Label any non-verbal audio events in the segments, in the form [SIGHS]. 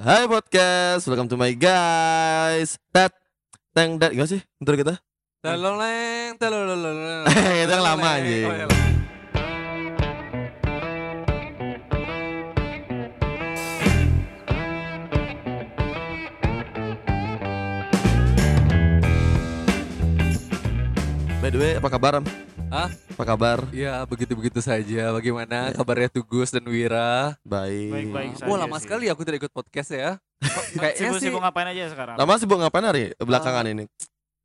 Hai podcast, welcome to my guys. Tet, teng, dat, gak sih? Ntar kita. Teloleng, telololololeng. [LAUGHS] Itu yang lama, anjing. Iya. By the way, apa kabar? Am? Hah? Apa kabar? Ya begitu-begitu saja. Bagaimana kabarnya Tugus dan Wira? Baik. Baik-baik Wah saja lama sih. sekali aku tidak ikut podcast ya. [LAUGHS] Kayaknya sih Sibuk-sibuk ngapain aja sekarang? Lama sibuk ngapain hari belakangan ini?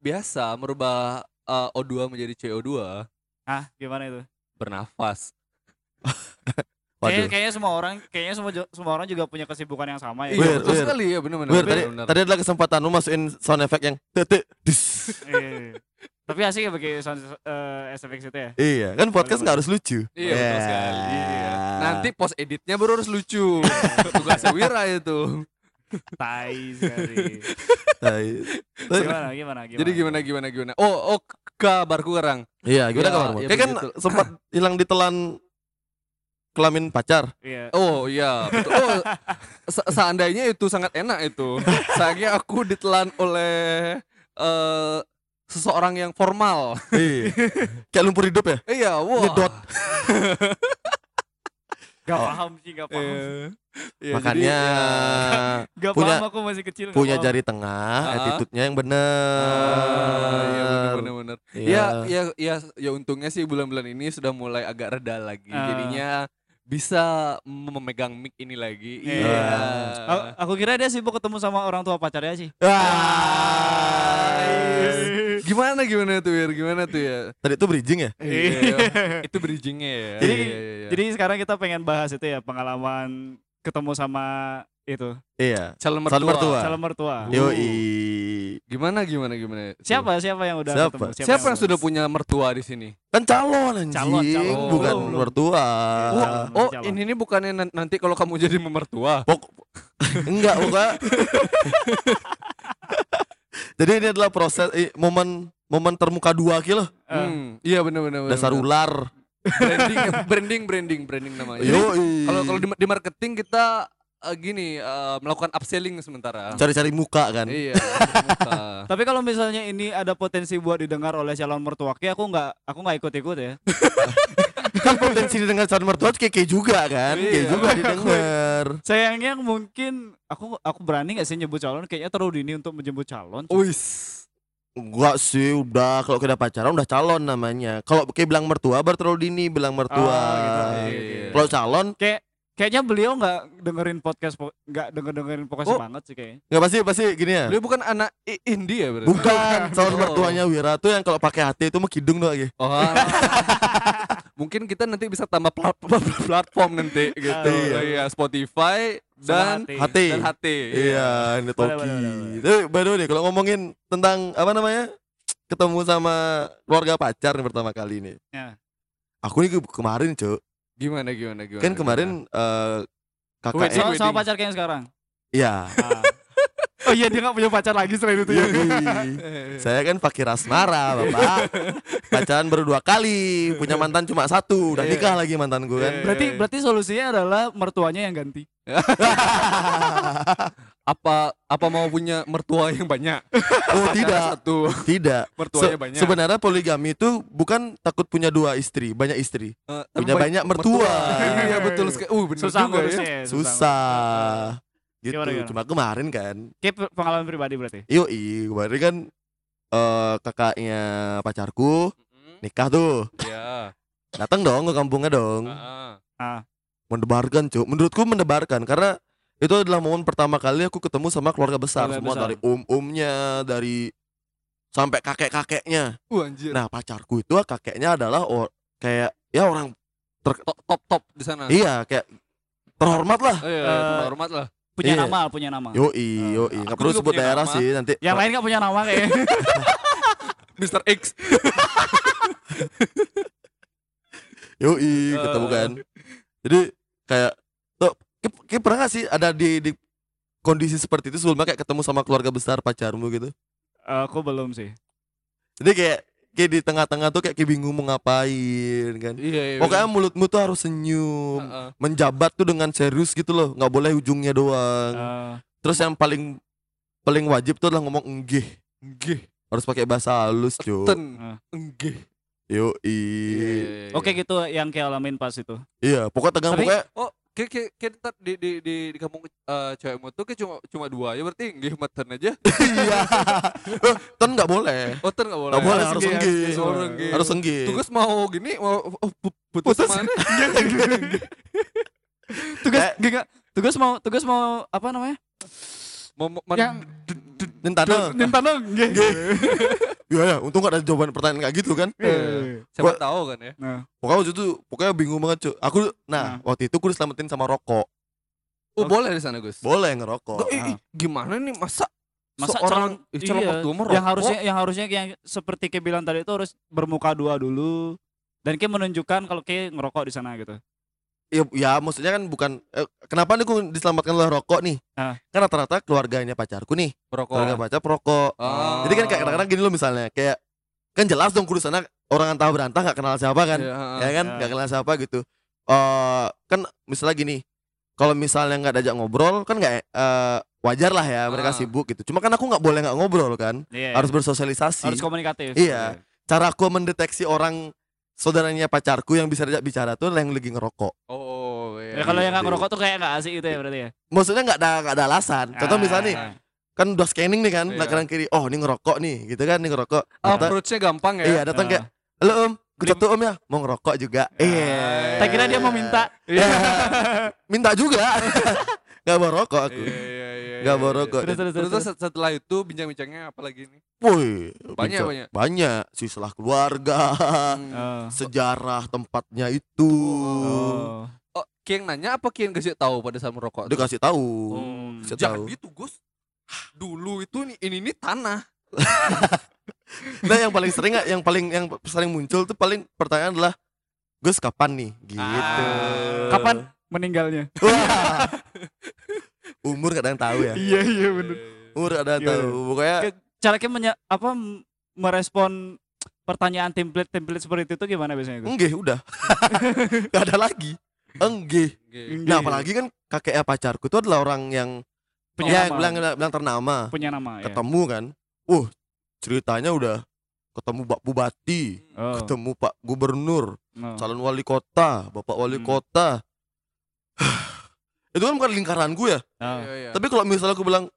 biasa merubah uh, O2 menjadi CO2 Hah, gimana itu? bernafas. [LAUGHS] Kayaknya, kayaknya semua orang, kayaknya semua semua orang juga punya kesibukan yang sama ya. Iya Wir, betul wir. sekali ya benar-benar. Wir, tadi, benar-benar. tadi adalah kesempatan lu masukin sound effect yang tete dis. Tapi asik ya bagi sound eh, SFX itu ya. Iya, kan podcast nggak harus lucu. Iya betul Yeah. sekali. Iya. Nanti post editnya baru harus lucu. [LAUGHS] Tugasnya Wira itu. Tai sekali. Tai. Gimana, gimana, gimana? Jadi gimana gimana gimana? Oh, oh kabarku sekarang. Iya, gimana Ya, kabarmu? ya Kayak kan sempat [LAUGHS] hilang ditelan kelamin pacar. Iya. Oh iya, betul. Oh, se- seandainya itu sangat enak itu. [LAUGHS] Sayangnya aku ditelan oleh eh seseorang yang formal. Iya. Kayak lumpur hidup ya? Iya, wah. Nyedot. [LAUGHS] Gak Oh. paham sih, gak paham. Iya. Iya, Makanya jadi, Gak punya- paham aku masih kecil. punya paham. jari tengah, Ah. attitude-nya yang ya, benar. iya benar-benar. Iya. Ya, ya, ya, ya untungnya sih bulan-bulan ini sudah mulai agak reda lagi. Ah. Jadinya bisa memegang mic ini lagi. Iya. Iya. A- Aku kira dia sibuk ketemu sama orang tua pacarnya sih. Ah. Gimana gimana tuh Wir? Gimana tuh ya? Tadi itu bridging ya? Iya. itu bridgingnya ya. Jadi, Iya, iya, iya. jadi sekarang kita pengen bahas itu ya pengalaman ketemu sama itu Iya. calon Calon mertua. mertua. calon mertua. Yo Gimana gimana gimana? Siapa siapa yang udah Siapa? ketemu? Siapa yang sudah punya mertua di sini? Kan calon anjing, Calon, calon. bukan Belum, belum. mertua. Calon. Oh, oh calon. ini ini bukannya nan- nanti kalau kamu jadi mertua. Pok [LAUGHS] enggak, bukan. [LAUGHS] Jadi ini adalah proses eh, momen momen termuka dua kilo. Eh, Hmm, iya benar benar. benar, Dasar benar. ular. Branding [LAUGHS] branding branding branding namanya. Kalau kalau di, di marketing kita eh, gini eh, melakukan upselling sementara. cari-cari muka kan. Iya. [LAUGHS] termuka. Tapi kalau misalnya ini ada potensi buat didengar oleh calon mertua, kayak aku nggak aku nggak ikut-ikut ya. [LAUGHS] kan potensi dengan calon mertua keke juga kan. Keke Iya. juga didengar. Sayangnya mungkin aku aku berani nggak sih nyebut calon? Kayaknya terlalu dini untuk menyebut calon. Wis. Enggak sih, udah kalau kita pacaran udah calon namanya. Kalau kayak bilang mertua baru terlalu dini bilang mertua. Oh, gitu. Iya, iya, iya. Kalau calon Kayak kayaknya beliau nggak dengerin podcast po- nggak denger dengerin podcast Oh. banget sih kayaknya. nggak pasti pasti gini ya. Beliau bukan anak I- indie ya berarti? Bukan, calon Oh. mertuanya Wira tuh yang kalau pakai hati itu mah kidung doang lagi. Oh. [LAUGHS] Mungkin kita nanti bisa tambah plat- [LAUGHS] platform nanti [LAUGHS] gitu. Iya. Iya, Spotify dan Sama Hati. dan hati. Iya, ini Boleh, Toki. Tapi way nih, kalau ngomongin tentang apa namanya? Ketemu sama keluarga pacar nih pertama kali nih. Ya. Aku nih ke- kemarin, Cuk. Gimana gimana gimana? Kan kemarin eh Wait, kakak Sama, sama pacar kayak sekarang. Iya. Ah. Oh iya dia nggak punya pacar lagi selain itu ya. Saya kan fakir asmara, Bapak. Pacaran baru dua kali, punya mantan cuma satu, udah Iya. nikah lagi mantan gue kan. Iya. Berarti berarti solusinya adalah mertuanya yang ganti. [LAUGHS] apa apa mau punya mertua yang banyak? oh, tidak. Satu. Tidak. Mertuanya Se- banyak. Sebenarnya poligami itu bukan takut punya dua istri, banyak istri. Eh, punya baik- banyak mertua. [LAUGHS] Iya betul sekali. Uh benar Susah juga ya. ya, Susah. Gitu. Gimana, gimana? Cuma kemarin kan. Kayak pe- pengalaman pribadi berarti. Yoi, kemarin kan eh kakaknya pacarku Mm-mm. nikah tuh. Iya. Datang dong ke kampungnya dong. Ah, Mendebarkan, Cuk. Menurutku mendebarkan karena itu adalah momen pertama kali aku ketemu sama keluarga besar Keluarga semua besar. dari om-omnya, dari sampai kakek-kakeknya. Uh anjir. Nah, pacarku itu kakeknya adalah or, kayak ya orang top top top di sana. iya kayak terhormat lah. Oh, iya, Eh, hormat lah. Punya Iya. nama, punya nama. Yoi, yoi. aku Nggak perlu sebut daerah nama. sih nanti. Yang lain nggak punya nama kayaknya. [LAUGHS] Mr. X. [LAUGHS] Yoi, Eh. ketemu kan. Jadi kayak tuh kayak, kayak pernah gak sih ada di, di kondisi seperti itu sebelumnya kayak ketemu sama keluarga besar pacarmu gitu. aku belum sih. Jadi kayak kayak di tengah-tengah tuh kayak, kayak bingung mau ngapain kan. Iya, iya. Pokoknya mulutmu tuh harus senyum, Heeh. menjabat tuh dengan serius gitu loh, nggak boleh ujungnya doang. Eh, Terus yang paling paling wajib tuh adalah ngomong enggih. Nggih. Harus pakai bahasa halus, Cuk. Ten. Ah. Nggih. Yo, Iya, Oke gitu yang kayak alamin pas itu. Iya, pokoknya tegang Tapi- pokoknya Oh, kayak kayak kayak di di di di kampung eh, cewekmu tuh kayak cuma cuma dua ya berarti nggih meten aja. iya. Eh, Ten nggak boleh. Oh, ter enggak boleh. Nggak boleh, Harus enggih, harus enggih. Tugas mau gini mau oh, pu- putus, Putus. mana? Tugas Eh. enggak tugas mau tugas mau apa namanya? Mau- Yang- Nintendo. Nintendo nggih. Iya ya, untung gak ada jawaban pertanyaan kayak gitu kan. Eh, siapa Gua- tahu kan ya. Nah, Pokoknya waktu itu pokoknya bingung banget, Cuk. Aku nah, waktu itu aku diselamatin sama rokok. Oh, boleh di sana, Gus. Boleh ngerokok. Eh, gimana nih masa masa seorang calon, iya, yang harusnya yang harusnya yang seperti kayak bilang tadi itu harus bermuka dua dulu dan kayak menunjukkan kalau kayak ngerokok di sana gitu. Ya, ya maksudnya kan bukan eh, kenapa nih aku diselamatkan oleh rokok nih? Ah. Kan rata-rata keluarganya pacarku nih, merokok. keluarga pacar perokok. Ah. Jadi kan kayak kadang-kadang gini loh misalnya, kayak kan jelas dong kudu sana orang antah berantah nggak kenal siapa kan, Iya, ya kan Ya. nggak kenal siapa gitu. Eh kan misalnya gini, kalau misalnya nggak diajak ngobrol kan nggak eh, wajar lah ya mereka Ah. sibuk gitu. Cuma kan aku nggak boleh nggak ngobrol kan, Iya. harus bersosialisasi. harus komunikatif. Iya. Cara aku mendeteksi orang saudaranya pacarku yang bisa diajak bicara tuh yang lagi ngerokok. Oh, iya. Ya, kalau yang nggak ngerokok tuh kayak nggak asik gitu ya berarti ya. Maksudnya nggak ada nggak ada alasan. Contoh Ah. misalnya nih, kan udah scanning nih kan, Iya. nah kanan kiri, oh ini ngerokok nih, gitu kan, ini ngerokok. Datang- approach-nya gampang ya. iya datang Ah. kayak, halo om, gue satu om ya, mau ngerokok juga. Iya. Tak kira dia mau minta. Iya. [LAUGHS] Minta juga. [LAUGHS] Gak mau rokok aku. Iya, iya, iya. Nggak iya, bawa iya. rokok. Terus terus terus. Terus terus. setelah itu bincang-bincangnya apa lagi nih? Woi, Banyak, bincang- banyak. Banyak, sisilah keluarga, Hmm. Oh. sejarah tempatnya itu. Oh. Oh, Kieng nanya apa Kieng kasih tahu pada saat merokok? Dia kasih tahu. Hmm. Kasih Jangan tahu. gitu, Gus. Dulu itu ini ini, ini tanah. [LAUGHS] Nah, yang paling sering yang paling yang sering muncul tuh paling pertanyaan adalah Gus kapan nih? Gitu. Ah. Kapan meninggalnya? [LAUGHS] Umur gak ada yang tahu ya. [LAUGHS] Iya iya benar. Umur gak ada yang Iya. tahu. Pokoknya Cara kayak menya, apa merespon pertanyaan template template seperti itu gimana biasanya Gus? enggih udah. [LAUGHS] gak ada lagi. Enggih. Nah, apalagi kan kakeknya pacarku tuh adalah orang yang Punya ya nama. bilang bilang ternama. punya nama ya. Ketemu kan. Uh, ceritanya udah ketemu Pak Bupati, Oh. ketemu Pak Gubernur, oh. calon wali kota, Bapak wali Hmm. kota. [SIGHS] itu kan bukan lingkaranku ya. Oh. Iya, iya. Tapi kalau misalnya aku bilang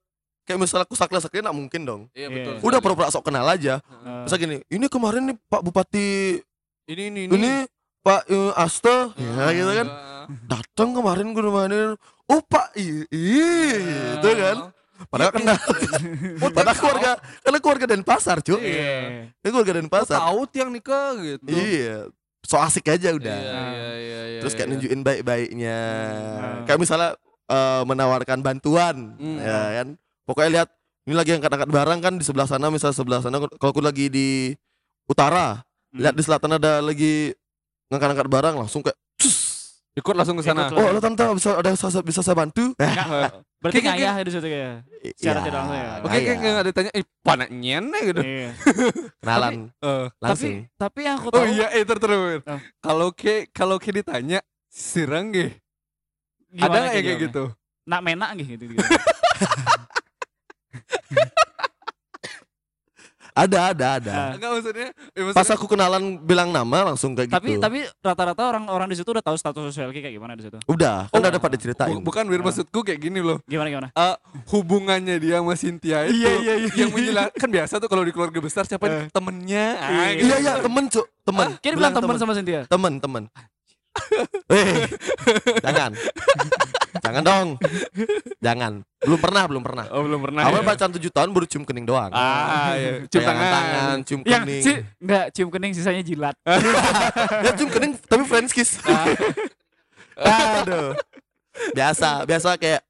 kayak misalnya aku sakla sakli nggak mungkin dong. Iya, Iya. betul. Udah sekali. pura-pura sok kenal aja. Oh. Misal gini, ini kemarin nih Pak Bupati Ini ini ini, Pak eh, Asta, ya gitu kan. Ah. Datang kemarin ke rumahnya. Oh Pak, iya, iya, gitu [LAUGHS] kan. Padahal kenal. Oh, Padahal keluarga, karena keluarga Denpasar, cuy. Iya. Ini keluarga Oh, Denpasar. tahu tiang nikah gitu. Iya. So asik aja udah. Iya, iya, iya, iya, Terus kayak iya. nunjukin baik-baiknya. Hmm. Kayak misalnya eh, menawarkan bantuan, Hmm. ya kan. Pokoknya lihat ini lagi angkat-angkat barang kan di sebelah sana, misalnya sebelah sana kalau aku lagi di utara, Hmm. lihat di selatan ada lagi ngangkat-angkat barang langsung kayak cus. Ikut langsung ke sana. Oh, lo tante bisa ada bisa, bisa saya bantu? Eh, Berarti Kayak- ngayah di situ kayak. Secara tidak langsung ya. Oke, kayak nggak ada tanya, eh, panaknya gitu. Iya. [LAUGHS] kenalan Eh, langsung. Tapi tapi yang aku Oh tahu iya, eh ter ter. ter. Oh. Kalau ke kalau ke ditanya sirang gih. Ada ya kayak gitu? Nak menak gitu gitu. [LAUGHS] Ada, ada, ada. Ah. Enggak maksudnya, Pas maksudnya aku kenalan bilang nama langsung kayak tapi gitu. tapi rata-rata orang-orang di situ udah tahu status sosial kayak gimana di situ. udah, kan Oh. udah dapat diceritain. bu- bukan Wir Ah. maksudku kayak gini loh. Gimana gimana? Eh, hubungannya dia sama Cynthia itu Iya, iya, iya. yang menjelaskan kan biasa tuh kalau di keluarga besar siapa Eh. temennya ah, Iya. gitu. Iya, iya, temen, Cuk. Temen. Kira bilang teman sama Cynthia. temen temen [LAUGHS] eh jangan [LAUGHS] jangan dong. Jangan. Belum pernah belum pernah. Oh belum pernah. awal ya? pacaran tujuh tahun baru cium kening doang. Ah, iya. Cium tangan. tangan cium Yang kening. si enggak cium kening sisanya jilat. [LAUGHS] ya cium kening tapi friends kiss. Aduh. Biasa biasa kayak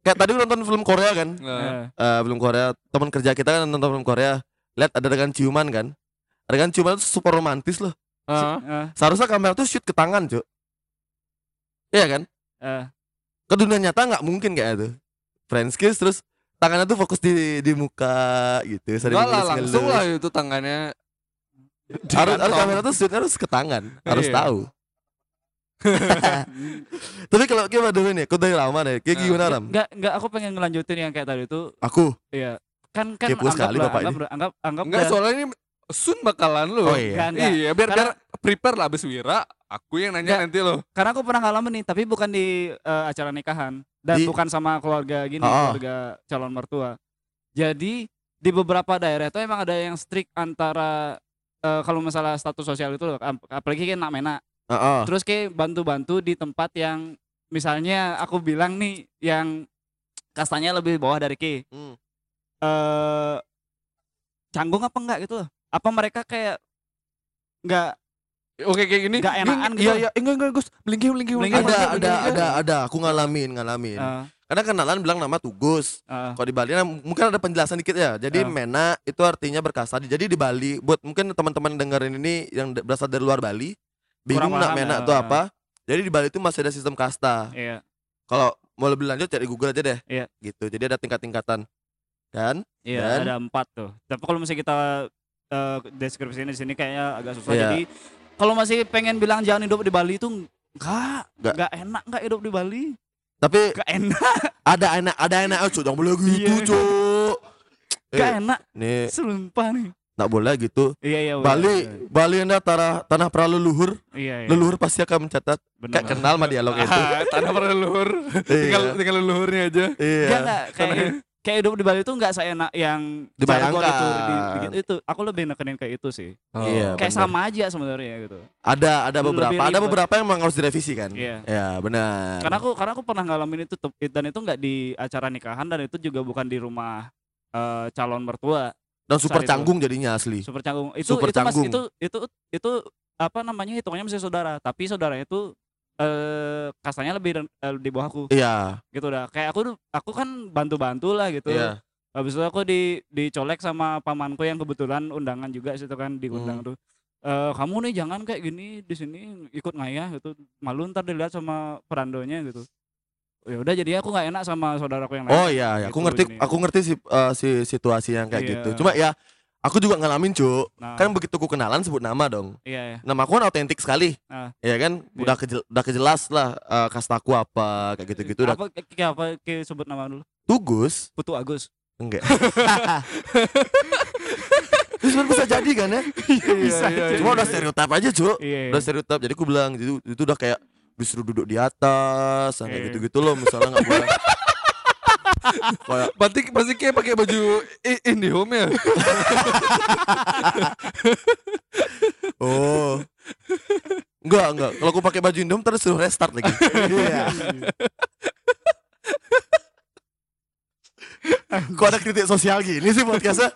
kayak tadi nonton film Korea kan? Nah, Eh, Eh film Korea teman kerja kita kan nonton film Korea lihat ada adegan ciuman kan? Adegan ciuman itu super romantis loh. Ah. eh, seharusnya kamera tuh shoot ke tangan cuk. Iya kan eh. ke dunia nyata nggak mungkin kayak itu friends kiss terus tangannya tuh fokus di di muka gitu sering Enggak lah langsung lah itu tangannya. harus harus kamera tuh shootnya harus ke tangan harus Iya. tahu [LAUGHS] Tapi kalau kayak pada nih, kau dari lama nih, kayak Nah, gimana Ram? Enggak enggak aku pengen ngelanjutin yang kayak tadi itu. Aku, Iya. Kan kan Kepo sekali anggap bapak lah, ini. anggap anggap anggap Enggak dah- soalnya ini Sun bakalan lu. Oh iya. Enggak, enggak. Iya, biar Karena- biar prepare lah abis Wira, aku yang nanya nanti lo. karena aku pernah ngalamin nih, tapi bukan di eh, acara nikahan dan Di- bukan sama keluarga gini, Ah. keluarga calon mertua. Jadi di beberapa daerah itu emang ada yang strict antara eh, kalau masalah status sosial itu loh, ap- apalagi kayak nak mena. Heeh. Terus kayak bantu-bantu di tempat yang misalnya aku bilang nih yang kastanya lebih bawah dari Ki. Hmm. eh canggung apa enggak gitu loh. Apa mereka kayak enggak Oke kayak gini. Nggak enakan Iya, gitu. Iya, enggak enggak Gus. Melingkih melingkih. Ada, ada, ada, ada. Aku ngalamin, ngalamin. eh, Karena kenalan bilang nama Tugus. eh, Kalau di Bali nah, mungkin ada penjelasan dikit ya. Jadi Ah. mena itu artinya berkasta. Jadi di Bali buat mungkin teman-teman dengerin ini yang berasal dari luar Bali bingung nak mena ya. itu apa. Jadi di Bali itu masih ada sistem kasta. iya. Kalau mau lebih lanjut cari Google aja deh. Iya. Gitu. Jadi ada tingkat-tingkatan. Kan? Iya, Dan- ada empat tuh. Tapi kalau misalnya kita eh, deskripsinya di sini kayaknya agak susah. Iya. Jadi kalau masih pengen bilang jangan hidup di Bali itu enggak, Nggak. enggak enak enggak hidup di Bali. Tapi Enggak enak, ada enak, ada enak. Oh, jangan boleh gitu, Iya. Cuk. enggak Eh, enak. nih, Sumpah nih. nggak boleh gitu. Iya, iya. Bali, Bali anda tanah tanah para leluhur. Iya, iya. Leluhur pasti akan mencatat. Bener, Kayak kenal mah dialog itu. Ah, [LAUGHS] tanah para leluhur. Iya. tinggal tinggal leluhurnya aja. Iya. Enggak, enggak. Kayak, kayak hidup di Bali itu enggak seenak yang Dibayangkan. itu, di- di- itu. Aku lebih nekenin kayak itu sih. Iya, kayak bener. sama aja sebenarnya gitu. Ada ada Lebih beberapa, ada beberapa yang memang harus direvisi kan. Iya. Ya, benar. Karena aku karena aku pernah ngalamin itu dan itu enggak di acara nikahan dan itu juga bukan di rumah eh, calon mertua. dan super itu. canggung jadinya asli. Super canggung. Itu Super itu mas canggung. itu itu itu apa namanya hitungannya masih saudara, tapi saudaranya itu eh kastanya lebih eh, di bawah aku Iya, gitu dah. Kayak aku aku kan bantu-bantu lah gitu. iya. Habis itu aku di dicolek sama pamanku yang kebetulan undangan juga situ kan diundang Hmm. tuh. Eh kamu nih jangan kayak gini di sini ikut ngayah gitu. Malu ntar dilihat sama perandonya gitu. Ya udah jadi aku nggak enak sama saudaraku yang lain. Oh iya, iya. aku Gitu ngerti jadinya. aku ngerti si, eh, si situasi yang kayak Iya. gitu. Cuma ya aku juga ngalamin, Cuk. Nah, Kan begitu ku kenalan sebut nama dong. iya ya. Nama aku kan autentik sekali. Ah. Ya kan? Udah kejel, udah kejelas lah eh, kastaku apa kayak gitu-gitu udah Apa kayak apa kayak sebut nama dulu? tugus. Putu Agus. Enggak. [LAUGHS] Itu sebenarnya bisa jadi kan ya? Bisa iya, aja. Cuma udah stereotip aja, Cuk. Iya. iya. Udah stereotip. Jadi aku bilang itu itu udah kayak disuruh duduk di atas, kayak Iya. gitu-gitu loh, misalnya nggak boleh. [LAUGHS] kayak Pasti pasti kayak pakai baju IndiHome ya. Oh. Enggak, enggak. Kalau aku pakai baju Indom terus suruh restart lagi. Iya. Kok ada kritik sosial gini sih podcastnya?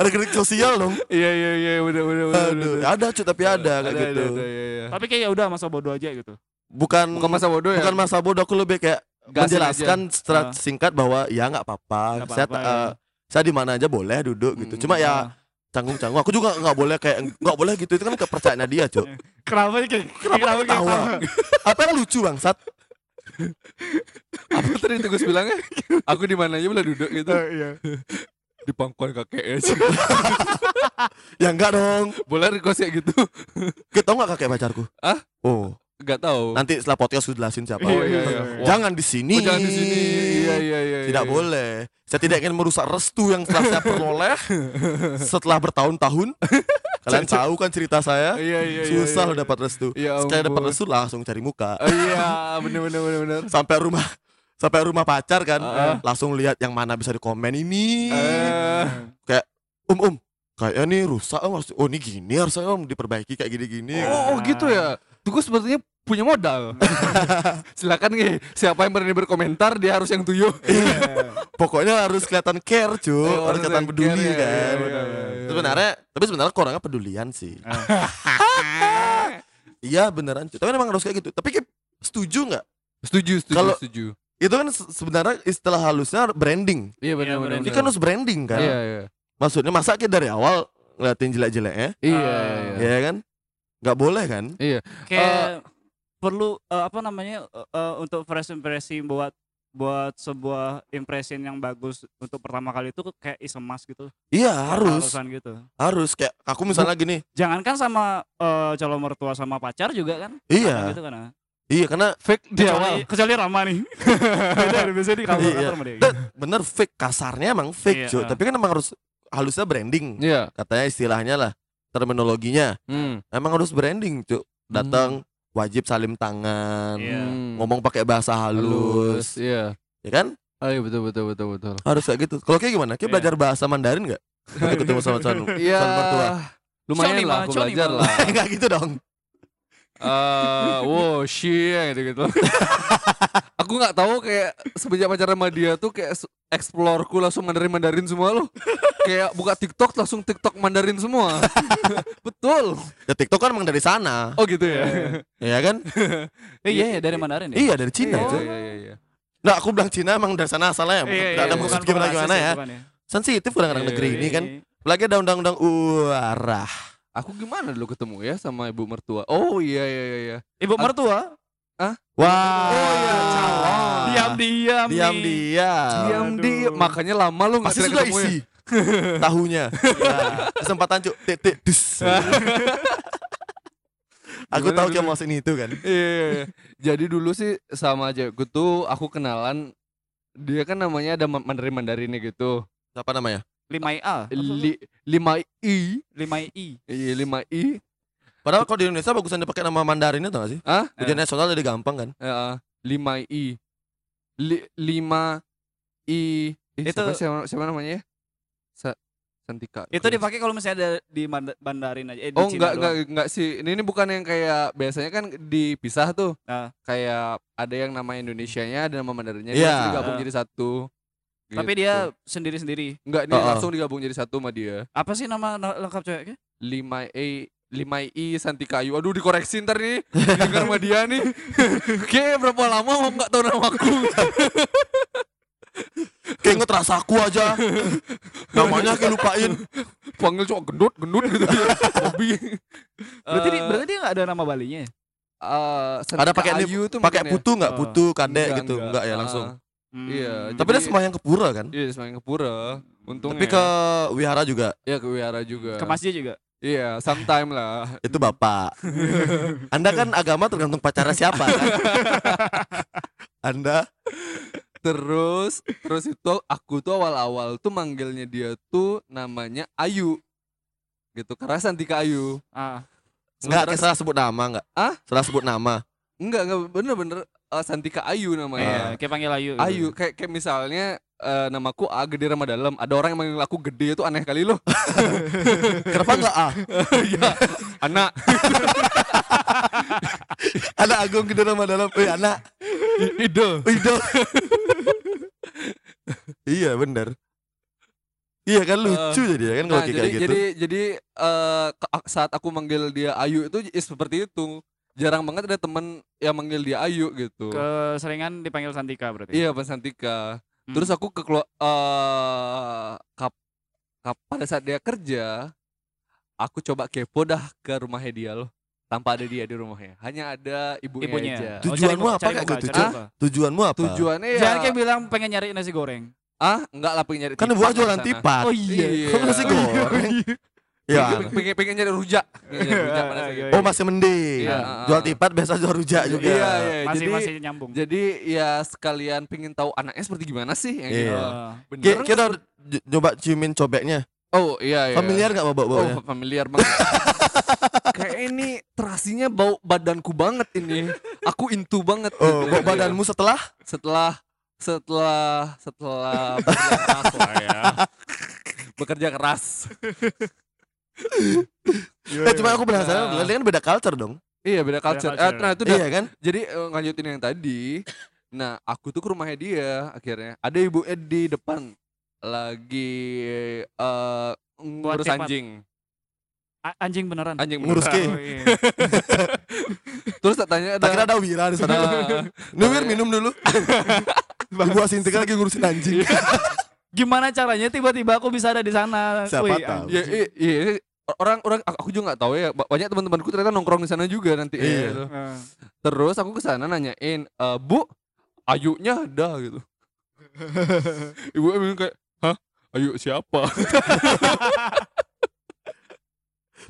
Ada kritik sosial dong. Iya iya iya udah udah udah. Aduh, ada cuy tapi ada kayak Ada, gitu. ada, ada, iya, iya. Tapi kayak ya udah masa bodoh aja gitu. Bukan Bukan masa bodoh ya. bukan masa bodoh aku lebih kayak Gasin menjelaskan secara Ah. singkat bahwa ya nggak apa-apa. Saya apa-apa, eh, saya di mana aja boleh duduk gitu. Mm, Cuma ya Ah. canggung-canggung. Aku juga nggak boleh kayak nggak boleh gitu. Itu kan kepercayaan dia, Cuk. [LAUGHS] Kenapa kayak kenapa kayak Tawa. Apa yang lucu, Bangsat? Apa tadi Tugas bilangnya? Aku di mana aja boleh duduk gitu. Iya. [LAUGHS] Di pangkuan kakek aja. [LAUGHS] Ya enggak dong. boleh request kayak gitu. Kita nggak kakek pacarku? Ah? Oh, Enggak tahu. nanti setelah podcast aku jelasin siapa. Oh, iya, iya. Wah. Jangan di sini. Oh, jangan di sini. Iya iya iya. Tidak iya. boleh. Saya tidak ingin merusak restu yang telah saya peroleh [LAUGHS] setelah bertahun-tahun. [LAUGHS] Kalian tahu kan cerita saya? Iya iya iya. Susah iya. loh dapat restu. Ya Sekali dapat restu langsung cari muka. Oh, iya, bener bener bener bener. [LAUGHS] Sampai rumah sampai rumah pacar kan, Ah. langsung lihat yang mana bisa dikomen ini. Eh, Om om, kayaknya nih rusak om. Harus- Oh ini gini harusnya om diperbaiki kayak gini-gini. oh, oh gitu ya. Tugas sepertinya punya modal. [LAUGHS] Silakan nih, siapa yang berani berkomentar dia harus yang tuyul. Pokoknya harus kelihatan care cuy, Oh, harus kelihatan peduli care, kan. iya, iya, iya. Sebenarnya, tapi sebenarnya orangnya pedulian sih. [LAUGHS] Iya beneran cuy. Tapi memang harus kayak gitu. Tapi Kip, setuju nggak? Setuju, setuju, Kalau- setuju. Itu kan se- sebenarnya istilah halusnya branding. Iya bener, bener, Ini kan harus branding kan. Iya iya. Maksudnya masa kita dari awal ngeliatin jelek-jeleknya, Iya Ah, iya. ya kan? Nggak boleh kan? Iya. kayak perlu eh, apa namanya eh, eh, untuk first impression buat buat sebuah impression yang bagus untuk pertama kali itu kayak is a must gitu. Iya harus gitu. harus kayak aku misalnya gini Jangankan sama eh, calon mertua sama pacar juga kan. Iya. Gitu kan. ah. iya karena Fake di awal. Kecuali, kecuali Rama nih. [LAUGHS] Beda biasanya di kantor Iya. sama dia. Bener fake kasarnya emang fake Iya, cuy ah. tapi kan emang harus halusnya branding Iya. katanya istilahnya lah terminologinya Hmm. emang harus branding cuy datang wajib salim tangan Iya. Hmm. ngomong pakai bahasa halus Iya. ya kan Oh, iya betul betul betul betul. harus kayak gitu kalau kayak gimana kayak Iya. belajar bahasa Mandarin nggak [LAUGHS] ketemu sama calon Iya. calon mertua Lumayan lah aku belajar lah. [LAUGHS] nggak gitu dong Eh, wow, shit gitu gitu. [LAUGHS] aku nggak tahu kayak semenjak pacaran sama dia tuh kayak explore-ku langsung Mandarin Mandarin semua loh. kayak buka TikTok langsung TikTok Mandarin semua. [LAUGHS] Betul. ya TikTok kan emang dari sana Oh gitu ya. ya kan Eh, iya, iya dari Mandarin ya. iya dari Cina Iya, cuy iya, iya, iya. nah aku bilang Cina emang dari sana asalnya ya Iya, nggak ada iya, maksud gimana gimana ya ya. sensitif kadang-kadang Iya, negeri iya, ini kan Iya. Apalagi ada undang-undang uarah Aku gimana dulu ketemu ya sama ibu mertua? Oh iya iya iya. iya. Ibu mertua. Wah Oh iya, calon. Diam-diam diam nih. diam Diam Aduh. di makanya lama lu nggak pasti kira sudah ya. isi [LAUGHS] tahunya ya. [LAUGHS] kesempatan cuk titik dus [LAUGHS] aku tahu kayak mau sini itu kan Iya, iya, iya. Jadi dulu sih sama cewekku tuh aku kenalan dia kan namanya ada ma- Mandarin Mandarinnya gitu. siapa namanya 5A. Li, 5 i, 5I. iya 5 i. padahal kalau di Indonesia bagusan dipakai nama Mandarinnya tau gak sih Hah? ujian nasional jadi gampang kan Ya, 5 i. Li, 5 i. Eh, Itu- siapa, siapa, siapa namanya ya? Sa, Santika. Itu dipakai kalau misalnya ada di Manda- Bandarin aja. Eh, di Oh Cina enggak enggak enggak sih. Ini, ini bukan yang kayak biasanya kan dipisah tuh. Ah. Kayak ada yang nama Indonesianya, ada nama Mandarinnya. Iya. Dia digabung Ah. jadi satu. Tapi Gitu. dia sendiri-siri. enggak dia Oh, langsung digabung jadi satu sama dia. Apa sih nama na- lengkap ceweknya? 5 E 5 I Santika Ayu. Aduh dikoreksi ntar nih. Dengar sama dia nih. [LAUGHS] Oke, berapa lama mau enggak tahu namaku. kayak inget rasaku aja namanya kayak lupain Panggil cowok gendut, gendut gitu ya. Hobi. Berarti di- Eh, berarti dia nggak ada nama Balinya ya? eh, ada pakai ini Ayu tuh pakai ya. putu nggak Oh. putu kadek Enggak, gitu enggak ya Ah, Iya, Hmm. tapi dia Jadi- semua yang ke pura kan Iya, semakin ke pura. Untungnya. tapi ke wihara juga ya ke wihara juga. Ke masjid juga. Iya, sometime lah. [LAUGHS] itu bapak [LAUGHS] anda kan agama tergantung pacarnya siapa kan [LAUGHS] anda Terus terus itu aku tuh awal-awal tuh manggilnya dia tuh namanya Ayu. Gitu, karena Santika Ayu. Ah. nggak Sementara- kayak salah sebut nama nggak Ah? salah sebut nama Enggak, enggak bener-bener eh, Santika Ayu namanya. Iya, kayak panggil Ayu. gitu. Ayu kayak kayak misalnya eh, namaku A gede Rama dalam ada orang yang manggil aku gede itu aneh kali loh [LAUGHS] kenapa nggak ah [LAUGHS] Iya anak [LAUGHS] anak agung gede nama dalam eh anak ide Ido. iya bener Iya kan lucu jadi ya kan kalau nah, kayak jadi gitu. jadi jadi ke- saat aku manggil dia Ayu itu is seperti itu jarang banget ada temen yang manggil dia Ayu gitu Keseringan dipanggil Santika berarti. iya Pak Santika Hmm. terus aku ke eh kap, kap pada saat dia kerja aku coba kepo dah ke rumahnya dia loh tanpa ada dia di rumahnya hanya ada ibunya, ibunya. aja Oh, Tujuanmu muka- apa kayak gitu. Tujuanmu apa? tujuannya ya Jangan kayak bilang pengen nyari nasi goreng. ah enggak lah pengen nyari kan ibu tipat jualan tipat. Oh iya. Kok nasi goreng? [LAUGHS] ya. pengen, pengen, nyari rujak [LAUGHS] Iya, itu. Oh masih mending. Iya. Jual tipat biasa jual rujak juga. Iya, iya. Masih jadi masih nyambung. jadi ya sekalian pengen tahu anaknya seperti gimana sih yang gitu. Iya. Oh. Bener? Kita coba ciumin cobeknya. Oh iya iya. Familiar nggak bawa Oh baunya? familiar banget. [LAUGHS] Kayak ini terasinya bau badanku banget ini. Aku intu banget. Oh, gitu. bau badanmu setelah? setelah setelah setelah [LAUGHS] bekerja keras ya. Bekerja keras. [LAUGHS] Eh cuma aku penasaran, Nah. berarti kan beda culture dong. Iya beda culture. culture. Eh, nah itu dah. Iya kan? Jadi lanjutin yang tadi. Nah, aku tuh ke rumahnya dia akhirnya. Ada ibu Ed di depan lagi eh ngurus anjing. A- anjing beneran. Anjing Ngurus beneran. ke. Oh, iya. [LAUGHS] Terus tak tanya ada Tak kira ada Wira di sana. Nah, Nih Wir minum dulu. [LAUGHS] Ibu Asintika lagi ngurusin anjing. Gimana caranya tiba-tiba aku bisa ada di sana? Siapa Wih, tahu. ya, iya, iya, orang orang aku juga nggak tahu ya. Ba- Banyak teman-temanku ternyata nongkrong di sana juga nanti. Iya. gitu. Eh. Terus aku ke sana nanyain, "Eh, Bu, ayunya ada gitu [LAUGHS] ibu bilang kayak hah ayu siapa [LAUGHS]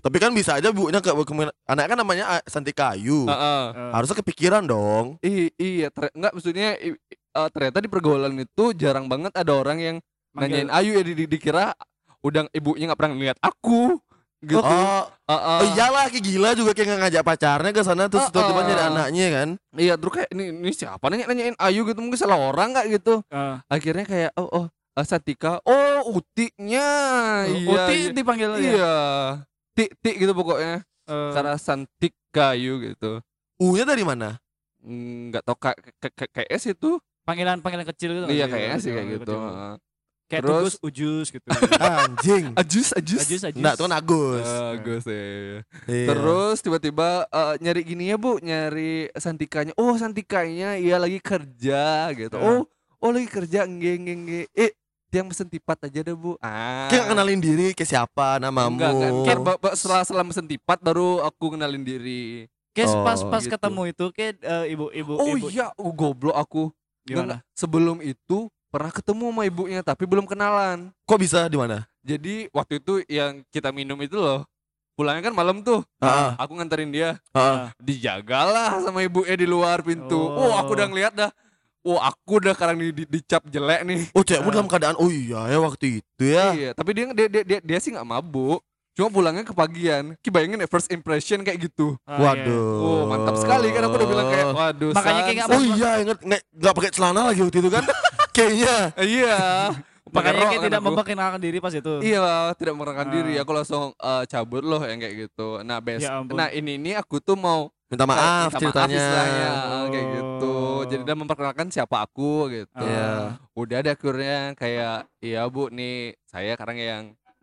Tapi kan bisa aja bunya ke, ke anak kan namanya ah, Santika Ayu. Heeh. Eh, Harusnya kepikiran dong. I- iya ter- enggak maksudnya i- eh, ternyata di pergaulan itu jarang banget ada orang yang manggil- nanyain ayu ya di, di- dikira udah ibunya nggak pernah lihat aku gitu. Oh, Heeh. oh iyalah kayak gila juga kayak ngajak pacarnya ke sana terus Ah, tiba-tiba nyari anaknya kan. iya terus kayak ini, ini siapa nanya nanyain ayu gitu mungkin salah orang nggak? Gitu. Eh, akhirnya kayak oh oh eh, Satika. Oh utinya iya Uti iya. dipanggil ya. iya. Tik tik gitu pokoknya. Eh, karena Santik kayu gitu. U-nya dari mana? Mm, nggak tau kayak kayak kayak S itu. Panggilan panggilan kecil gitu. iya sih? Kayak gitu kecil. Kayak Terus- tugus ujus gitu. Anjing. ajus ajus Ajus ajus. Enggak, itu kan Agus. Bagus ya. Iya. Terus tiba-tiba eh, nyari gini ya bu, nyari Santikanya. Oh Santikanya, iya lagi kerja gitu. Ya. Oh, oh lagi kerja, nge nge nge. Eh, dia mesen tipat aja deh bu. Ah. Kayak kenalin diri ke siapa namamu. Enggak, enggak. Kayak setelah setelah mesen tipat baru aku kenalin diri. Kayak Oh, pas pas gitu. ketemu itu kayak eh, ibu-ibu Oh ibu iya, oh, goblok aku. gimana? Nggak, sebelum itu pernah ketemu sama ibunya tapi belum kenalan. Kok bisa di mana? Jadi waktu itu yang kita minum itu loh. Pulangnya kan malam tuh. Heeh. Aku nganterin dia. Heeh. dijagalah sama ibunya di luar pintu. Oh. Oh, aku udah ngeliat dah. Oh, aku udah sekarang di, di- dicap jelek nih. Oh, cewekmu Ah. dalam keadaan oh iya ya waktu itu ya. Iya, tapi dia dia dia dia, dia sih nggak mabuk. Cuma pulangnya kepagian. Ki bayangin ya first impression kayak gitu. Ah, iya. Waduh. Oh, mantap sekali kan aku udah bilang kayak waduh. Makanya kayak San. Oh iya, inget nggak pakai celana lagi waktu itu kan? [LAUGHS] Kayaknya. Iya. [LAUGHS] Pakai Makanya rok kayak tidak memperkenalkan diri pas itu. Iya, tidak merangkan Ah. diri. Aku langsung eh, cabut loh yang kayak gitu. Nah, bes. Ya ampun. nah, ini ini aku tuh mau Minta maaf minta ceritanya. istilahnya, eh, kayak gitu. Oh. Jadi dia memperkenalkan siapa aku gitu. Ah. Iya. udah ada akhirnya kayak iya bu nih saya sekarang yang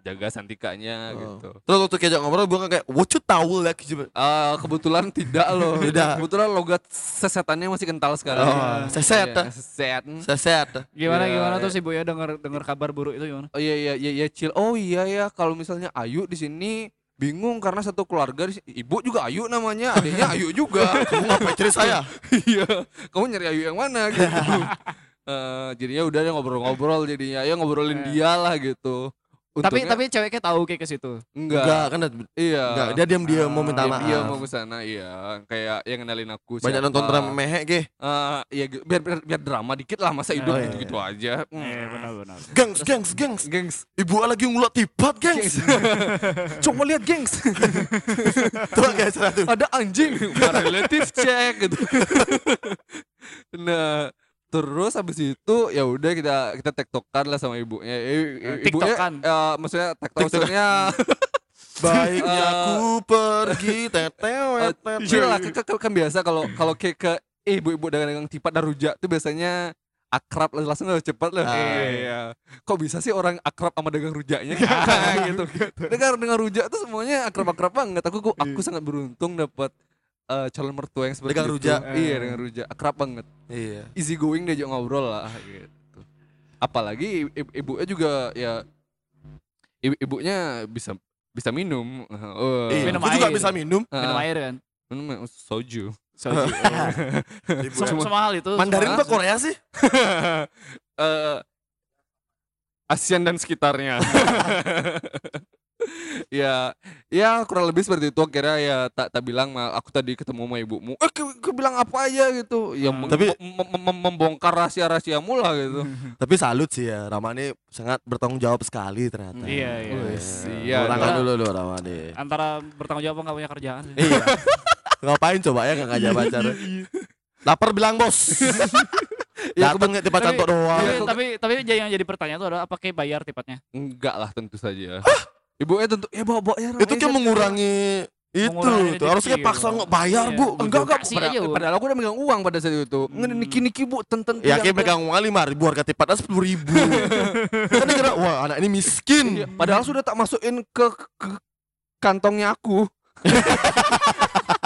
jaga santikanya Oh. gitu Terus waktu kejak ngobrol gue kayak what you tahu like gitu. Eh, kebetulan tidak loh [LAUGHS] Tidak. kebetulan logat sesetannya masih kental sekali Oh, seset. Iya, seset Seset. Gimana Iya, gimana iya. terus ibu ya dengar dengar kabar buruk itu gimana? oh iya iya iya iya chill oh iya ya kalau misalnya Ayu di sini bingung karena satu keluarga di sini. ibu juga Ayu namanya adiknya Ayu juga [LAUGHS] Kamu ngapain cari saya? [LAUGHS] iya kamu nyari Ayu yang mana gitu Eh, jadinya udah ngobrol-ngobrol jadinya ya ngobrolin Eh. dia lah gitu Untungnya- tapi ceweknya tahu kayak ke situ. enggak Enggak kan iya enggak dia diam dia mau minta maaf. Dia mau ke sana iya, kayak yang kenalin aku Banyak siapa. nonton drama mehek ge. Eh, ya biar, biar biar drama dikit lah masa hidup Oh, iya, gitu-gitu aja. Hmm. Iya benar benar. Gengs, gengs, gengs. Gengs. Ibu lagi ngulot tipat, gengs. [LAUGHS] Coba lihat gengs. [LAUGHS] Tuh tuh. Ada anjing. Relatif cek gitu. [LAUGHS] nah, terus habis itu ya udah kita kita tektokan lah sama ibunya. Eh, ibunya Tiktokan. eh, maksudnya tektok Tiktokan. maksudnya [LAUGHS] Baiknya Eh, aku pergi teteo Eh, Iya lah, kan, kan- kan biasa kalau kalau ke eh, ibu-ibu dagang tipat dan rujak tuh biasanya akrab lah langsung lah cepat lah. Ah. Iya. Kok bisa sih orang akrab sama dagang rujaknya [LAUGHS] gitu. Dengar dengar rujak tuh semuanya akrab-akrab banget. Aku aku, aku sangat beruntung dapat eh, calon mertua yang seperti Dagang itu. rujak. Iya, dengan rujak. Akrab banget. Iya. Easy going diajak ngobrol lah gitu. Apalagi ibu- ibunya juga ya ibu ibunya bisa bisa minum. [LAUGHS] Oh, Iya, Minum aku juga air. bisa minum. Minum Ah, air kan. minum soju. Soju. [LAUGHS] Ibu. Sem- Semua hal itu. Mandarin apa Korea sih? [LAUGHS] eh ASEAN dan sekitarnya. Ya, ya kurang lebih seperti itu. Akhirnya ya tak tak bilang "Ma, aku tadi ketemu sama ibumu. Eh, ke, ke bilang apa aja gitu. Ya Hmm. Tapi- mem- mem- membongkar rahasia-rahasiamu lah gitu. [LAUGHS] Tapi salut sih ya, Ramani sangat bertanggung jawab sekali ternyata. Iya, iya. Wes, iya Tangan dong. dulu dulu Ramani. Antara bertanggung jawab nggak punya kerjaan. [LAUGHS] iya. Ngapain coba ya nggak ngajak pacar? Lapar bilang bos. [LAUGHS] Ya, Datang nggak tipat tapi- cantok doang. Tapi, aku- tapi tapi jadi- yang jadi pertanyaan itu adalah apa kayak bayar tipatnya? Enggak lah tentu saja. Ibunya tentu ya bawa bawa ya. Itu kan mengurangi itu Mengurangi tuh. Harusnya paksa nggak bayar Iya. bu. Enggak enggak Kasih padahal, aja, Bu. padahal aku udah megang uang pada saat itu. Hmm. Niki niki bu tenten Ya kayak megang uang lima ribu harga tipatnya sepuluh ribu. [LAUGHS] kan kira wah anak ini miskin. Iya, padahal sudah tak masukin ke, ke kantongnya aku. [LAUGHS]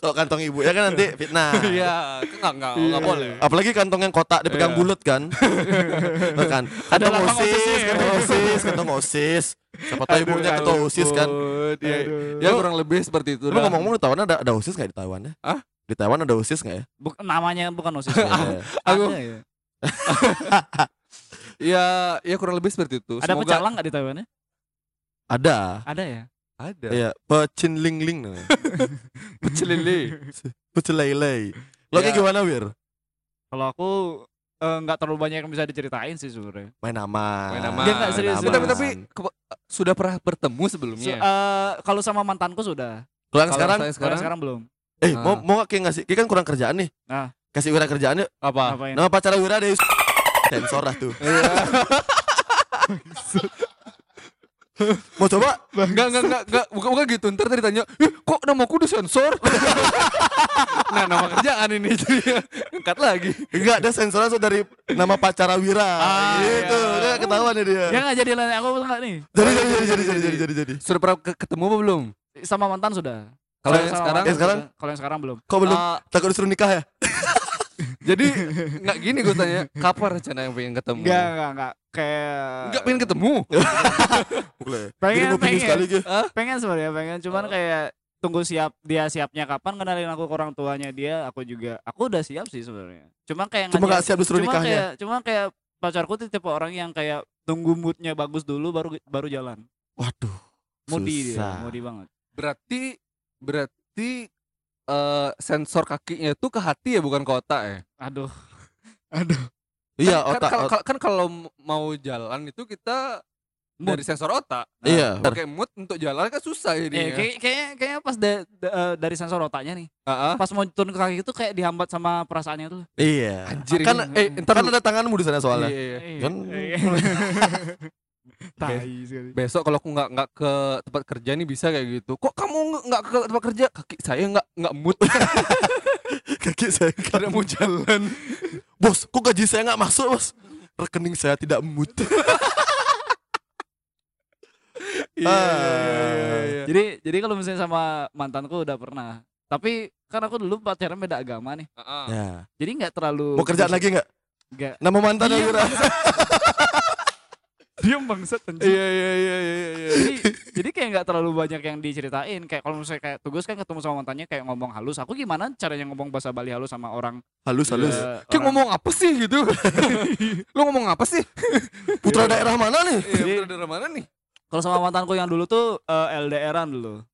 Kalau kantong ibu ya kan nanti fitnah. [LAUGHS] Iya, enggak enggak enggak boleh. Apalagi kantong yang kotak dipegang Iya. bulat kan. [LAUGHS] Kan. Kantong osis, ya. kantong osis, kantong osis. Siapa tahu ibunya ketua OSIS kan. ampun, ya, kurang lebih seperti itu Lu dah. ngomong-ngomong di Taiwan ada ada OSIS nggak di Taiwan ya? Hah? Di Taiwan ada OSIS nggak ya? Buk- namanya bukan osis Iya. Aku- ada ya [LAUGHS] ya ya kurang lebih seperti itu ada Semoga- pecalang nggak di Taiwan ya ada. ada ya ada Iya, pecin ling ling [LAUGHS] namanya. pecelele Pecelele. Lo kayak Ya. gimana, Wir? kalau aku eh, nggak terlalu banyak yang bisa diceritain sih sebenarnya Main aman. Main aman. Dia nggak serius, tapi tapi, tapi ke- sudah pernah bertemu So, sebelumnya eh, kalau sama mantanku sudah Kalau yang sekarang, sekarang sekarang belum eh Ah. mau mau nggak kayak ngasih, kayak kan kurang kerjaan nih. Ah. Kasih Wira kerjaan yuk. apa ngapain Nama pacar Wira ada sensor lah tuh. [LAUGHS] Mau coba? Enggak, enggak, enggak, enggak, bukan, bukan gitu. Ntar tadi tanya, eh, kok namaku disensor? [LAUGHS] nah, nama kerjaan ini jadi angkat lagi. Enggak, ada sensornya tuh dari nama pacar Wira. Ah, gitu. iya. Dia ketahuan ya dia. ya nggak jadi lain aku nggak nih Jadi jadi jadi jadi jadi jadi jadi jadi. Sudah pernah ke- ketemu apa belum? sama mantan sudah Kalau yang sekarang? Yang sekarang? kalau yang sekarang belum Kok belum? Ah, Takut disuruh nikah ya? [LAUGHS] jadi enggak gini gue tanya, kapan rencana yang pengen ketemu? Enggak, enggak, enggak. Kayak Enggak pengen ketemu. [LAUGHS] Boleh. Pengen, pengen. sekali gitu. pengen sebenarnya pengen cuman kayak tunggu siap dia siapnya kapan kenalin aku ke orang tuanya dia aku juga aku udah siap sih sebenarnya cuma kayak Cuma nggak siap disuruh cuma nikahnya. kayak cuma kayak pacarku tuh tipe orang yang kayak tunggu moodnya bagus dulu baru baru jalan Waduh. moody dia moody banget Berarti berarti eh, sensor kakinya itu ke hati ya bukan ke otak ya? aduh aduh Iya, kan, otak. kan, ot- kan, kan kalau mau jalan itu kita Mood. dari sensor otak. Iya. Pakai mood untuk jalan kan susah eh, jadinya. kayak kayaknya kayaknya pas da- da- eh, dari sensor otaknya nih Ah, ah. pas mau turun ke kaki itu kayak dihambat sama perasaannya tuh Iya. Anjir Kan ini. eh Eh, ntar kan ada tanganmu di sana soalnya. Iya, iya. Iya. Kan- Iya. [LAUGHS] tai sekali Besok kalau aku nggak nggak ke tempat kerja nih bisa kayak gitu. Kok kamu nggak- nggak ke tempat kerja? Kaki saya nggak nggak mood. [LAUGHS] Kaki saya Tidak mau jalan. [LAUGHS] Bos, kok gaji saya nggak masuk, Bos? Rekening saya tidak mood. [LAUGHS] Iya, Ah. iya, iya. jadi jadi kalau misalnya sama mantanku udah pernah tapi kan aku dulu pacaran beda agama nih Ah, ah. Ya. jadi nggak terlalu Mau kerjaan lagi nggak? nggak Nama mantan Iya. [LAUGHS] diam bangsat anjing Iya iya iya iya iya. jadi jadi kayak nggak terlalu banyak yang diceritain kayak kalau misalnya kayak tugas kan ketemu sama mantannya kayak ngomong halus aku gimana caranya ngomong bahasa Bali halus sama orang Halus halus. eh, Kayak orang- ngomong apa sih gitu? [LAUGHS] Lu ngomong apa sih? Putra daerah mana nih? Iya, bener dari mana nih? kalau sama mantanku yang dulu tuh eh, LDRan dulu Hmm.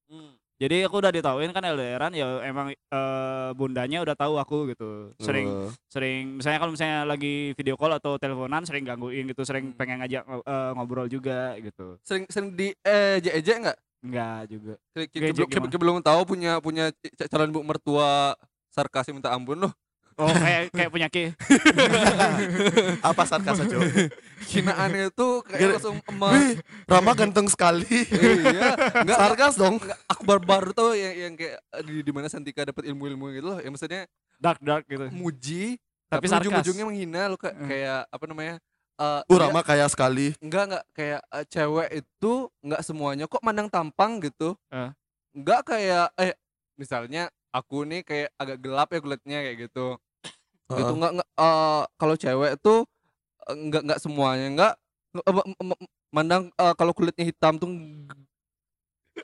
Jadi aku udah ditauin kan LDRan ya emang eh, bundanya udah tahu aku gitu sering Oh. sering misalnya kalau misalnya lagi video call atau teleponan sering gangguin gitu sering Hmm. pengen ngajak eh, ngobrol juga gitu Sering sering di ejek-ejek nggak? enggak juga Kayak- Kayak kayak belum- tahu punya punya calon ibu mertua sarkasnya minta ampun loh. Oh kayak kayak punya ke [LAUGHS] Apa sarkas aja? Hinaannya itu kayak langsung emas. Wih, Rama ganteng sekali. iya, enggak Sarkas dong. enggak, aku baru-baru tahu yang yang kayak di di mana Santika dapat ilmu-ilmu gitu loh. Yang maksudnya dark dark gitu muji Tapi tapi, ujung-ujungnya menghina lo kayak, Hmm. kayak apa namanya? eh, Uh, dia- Rama kaya sekali. enggak enggak kayak eh, cewek itu enggak semuanya kok mandang tampang gitu. Eh. Enggak kayak eh misalnya aku nih kayak agak gelap ya kulitnya kayak gitu. Itu Heeh. enggak enggak eh, kalau cewek tuh eh, enggak enggak semuanya m- m- mandang eh, kalau kulitnya hitam tuh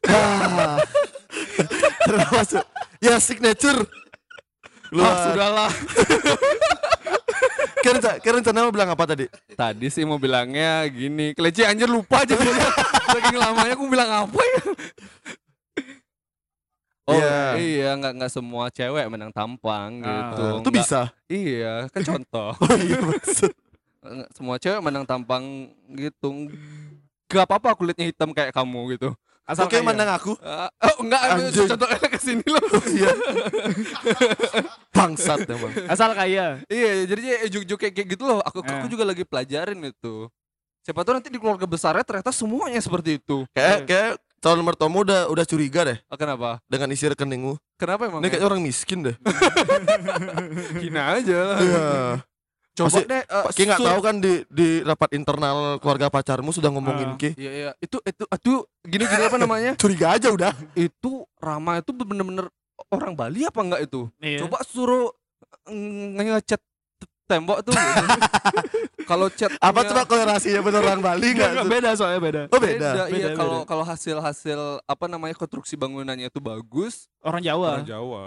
Ah. [LAUGHS] Termasuk. Ya signature. ah, Luar. sudahlah. Kira rencana, kira rencana mau bilang apa tadi? Tadi sih mau bilangnya gini, keleci anjir lupa aja. [LAUGHS] Saking lamanya aku bilang apa ya? Oh Iya. iya, nggak nggak semua cewek menang tampang Ah. gitu. itu Nggak- bisa. Iya, kan [LAUGHS] contoh. Oh iya semua cewek menang tampang gitu. Gak apa-apa kulitnya hitam kayak kamu gitu. asal Oke kaya. mandang aku. Ah, oh enggak, Anjing. contohnya [LAUGHS] ke sini loh. Iya. Bangsat emang. asal kaya iya, jadi ya juk-juk kayak kayak gitu loh. Aku aku Eh. juga lagi pelajarin itu. Siapa tahu nanti di keluarga besarnya ternyata semuanya seperti itu. Kayak kayak calon mertuamu udah udah curiga deh Ah, Kenapa? dengan isi rekeningmu. Kenapa emang? Ini kayaknya orang miskin deh. [LAUGHS] hina aja lah. Iya. Coba Pasti- deh eh, Ki nggak tahu kan di di rapat internal keluarga pacarmu sudah ngomongin Ah. Ki. Iya iya, itu itu itu gini gini apa namanya? [LAUGHS] Curiga aja udah. itu Rama itu bener-bener orang Bali apa enggak itu? Iya. Coba suruh ngechat tembok tuh. gitu. [LAUGHS] Kalau chat Apa coba kolerasinya bener orang Bali Enggak, nggak? beda soalnya beda. Oh beda. Iya, Beda, kalau beda. kalau hasil-hasil apa namanya konstruksi bangunannya itu bagus, Orang Jawa. orang Jawa.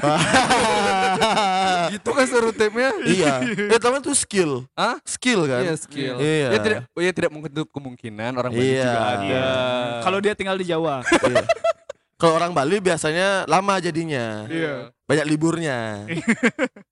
Ah. [LAUGHS] gitu kan stereotipnya. iya. Ya teman tuh skill. Hah? Skill kan? Iya, skill. Iya. Ya tidak ya tidak menutup kemungkinan orang Bali Iya. juga ada. Iya. Kalau dia tinggal di Jawa. Iya. Kalau orang Bali biasanya lama jadinya. Iya. Banyak liburnya. [LAUGHS]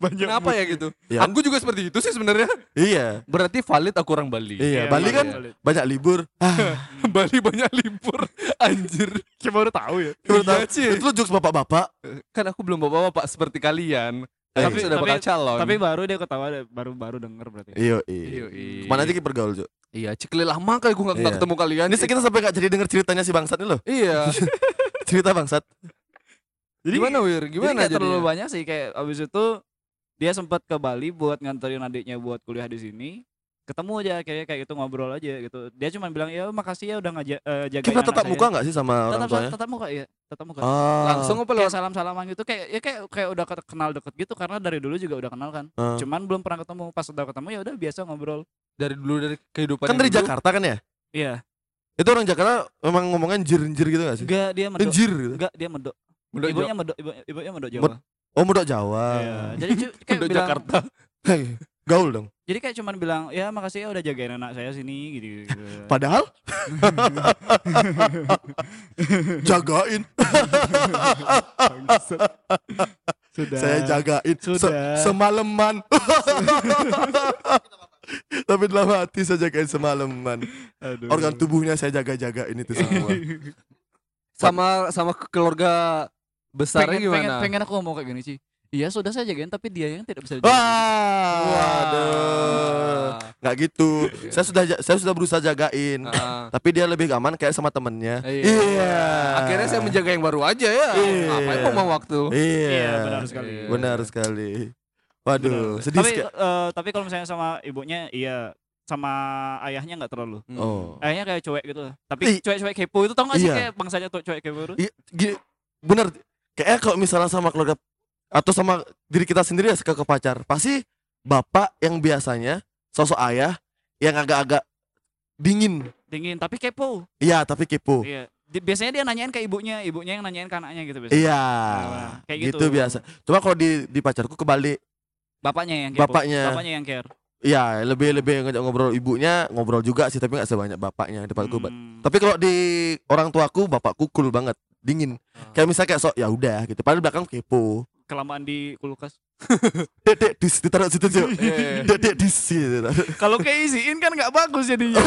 Banyak Kenapa ya gitu? Ya. Aku juga seperti itu sih sebenarnya. Iya. Berarti valid aku orang Bali. Iya, Bali kan valid. banyak libur. Ah, [LAUGHS] Bali banyak libur. Anjir. Kita baru tahu ya. baru Iya, tahu. Ci. Itu jokes bapak-bapak. Kan aku belum bawa-bapak seperti kalian. Eh, Tapi sudah bakal tapi- calon. Tapi baru dia ketawa baru baru denger berarti. Iya, Iya, iya. iya. Ke mana aja kita bergaul, Cuk? Iya, cikli lama kali gue gak, Iya. ketemu kalian. Ini kita sampai gak jadi denger ceritanya si bangsat ini loh. Iya. [LAUGHS] Cerita bangsat. Jadi gimana Wir? Jadi Gimana kayak terlalu jadinya? banyak sih kayak abis itu dia sempat ke Bali buat nganterin adiknya buat kuliah di sini. Ketemu aja akhirnya kayak gitu ngobrol aja gitu. Dia cuma bilang ya makasih ya udah ngaja eh, jagain Kita tetap saya." muka gak sih sama orang tetap, tuanya? tetap muka ya, tetap muka. Ah. Langsung apa kayak lewat? salam-salaman gitu kayak ya kayak kayak udah kenal deket gitu karena dari dulu juga udah kenal kan. Ah. Cuman belum pernah ketemu. Pas udah ketemu ya udah biasa ngobrol. Dari dulu dari kehidupan Kan dari dulu. Jakarta kan ya? Iya. Itu orang Jakarta memang ngomongnya njir-njir gitu gak sih? Enggak dia medok. Njir gitu. Enggak dia medok. Udah Ibunya medok, ibu, ibunya medok Jawa. Med- Oh, mudok Jawa. Iya. Jadi kayak bilang Jakarta. Hei, Gaul dong. Jadi kayak cuman bilang ya makasih ya udah jagain anak saya sini gitu. gitu. Padahal [LAUGHS] jagain. Sudah. Saya jagain Se- Sudah. semalaman. Tapi dalam hati saya jagain semalaman. Aduh. Organ tubuhnya saya jaga-jagain itu semua. [LAUGHS] Sama sama keluarga besarnya pengen, gimana? pengen, pengen aku ngomong kayak gini sih. Iya sudah saya jagain tapi dia yang tidak bisa dijagain. Wah, waduh. Nggak gitu. Saya sudah saya sudah berusaha jagain. Tapi dia lebih aman kayak sama temennya. Iya. Akhirnya saya menjaga yang baru aja ya. Iya. Ngapain mau waktu? Iya. Iya, benar sekali. Iya. Benar sekali. Waduh, Benar. sedih tapi sekali. eh, tapi kalau misalnya sama ibunya iya sama ayahnya nggak terlalu. Hmm. Oh. Ayahnya kayak cuek gitu. Tapi cuek-cuek kepo itu tau gak sih Iya. kayak bangsanya tuh cuek kepo itu? Iya, gini, bener. Kayaknya kalau misalnya sama keluarga atau sama diri kita sendiri ya suka ke pacar, pasti bapak yang biasanya sosok ayah yang agak-agak dingin. Dingin tapi kepo. Iya, tapi kepo. Iya. Biasanya dia nanyain ke ibunya, ibunya yang nanyain ke anaknya gitu biasanya. Iya. Nah, kayak gitu. gitu. biasa. Cuma kalau di di pacarku kebalik. Bapaknya yang kepo. Bapaknya. Bapaknya yang care. Iya, lebih lebih ngajak ngobrol ibunya, ngobrol juga sih tapi nggak sebanyak bapaknya di. Hmm. Tapi kalau di orang tuaku, bapakku cool banget, dingin. Ah. Kayak misalnya kayak sok ya udah gitu. Padahal belakang kepo. Kelamaan di kulkas. [LAUGHS] Dek, dek, dis, ditaruh situ, Cuk. Iya. Dek, dek, dis gitu. Kalau keisiin kan nggak bagus jadinya.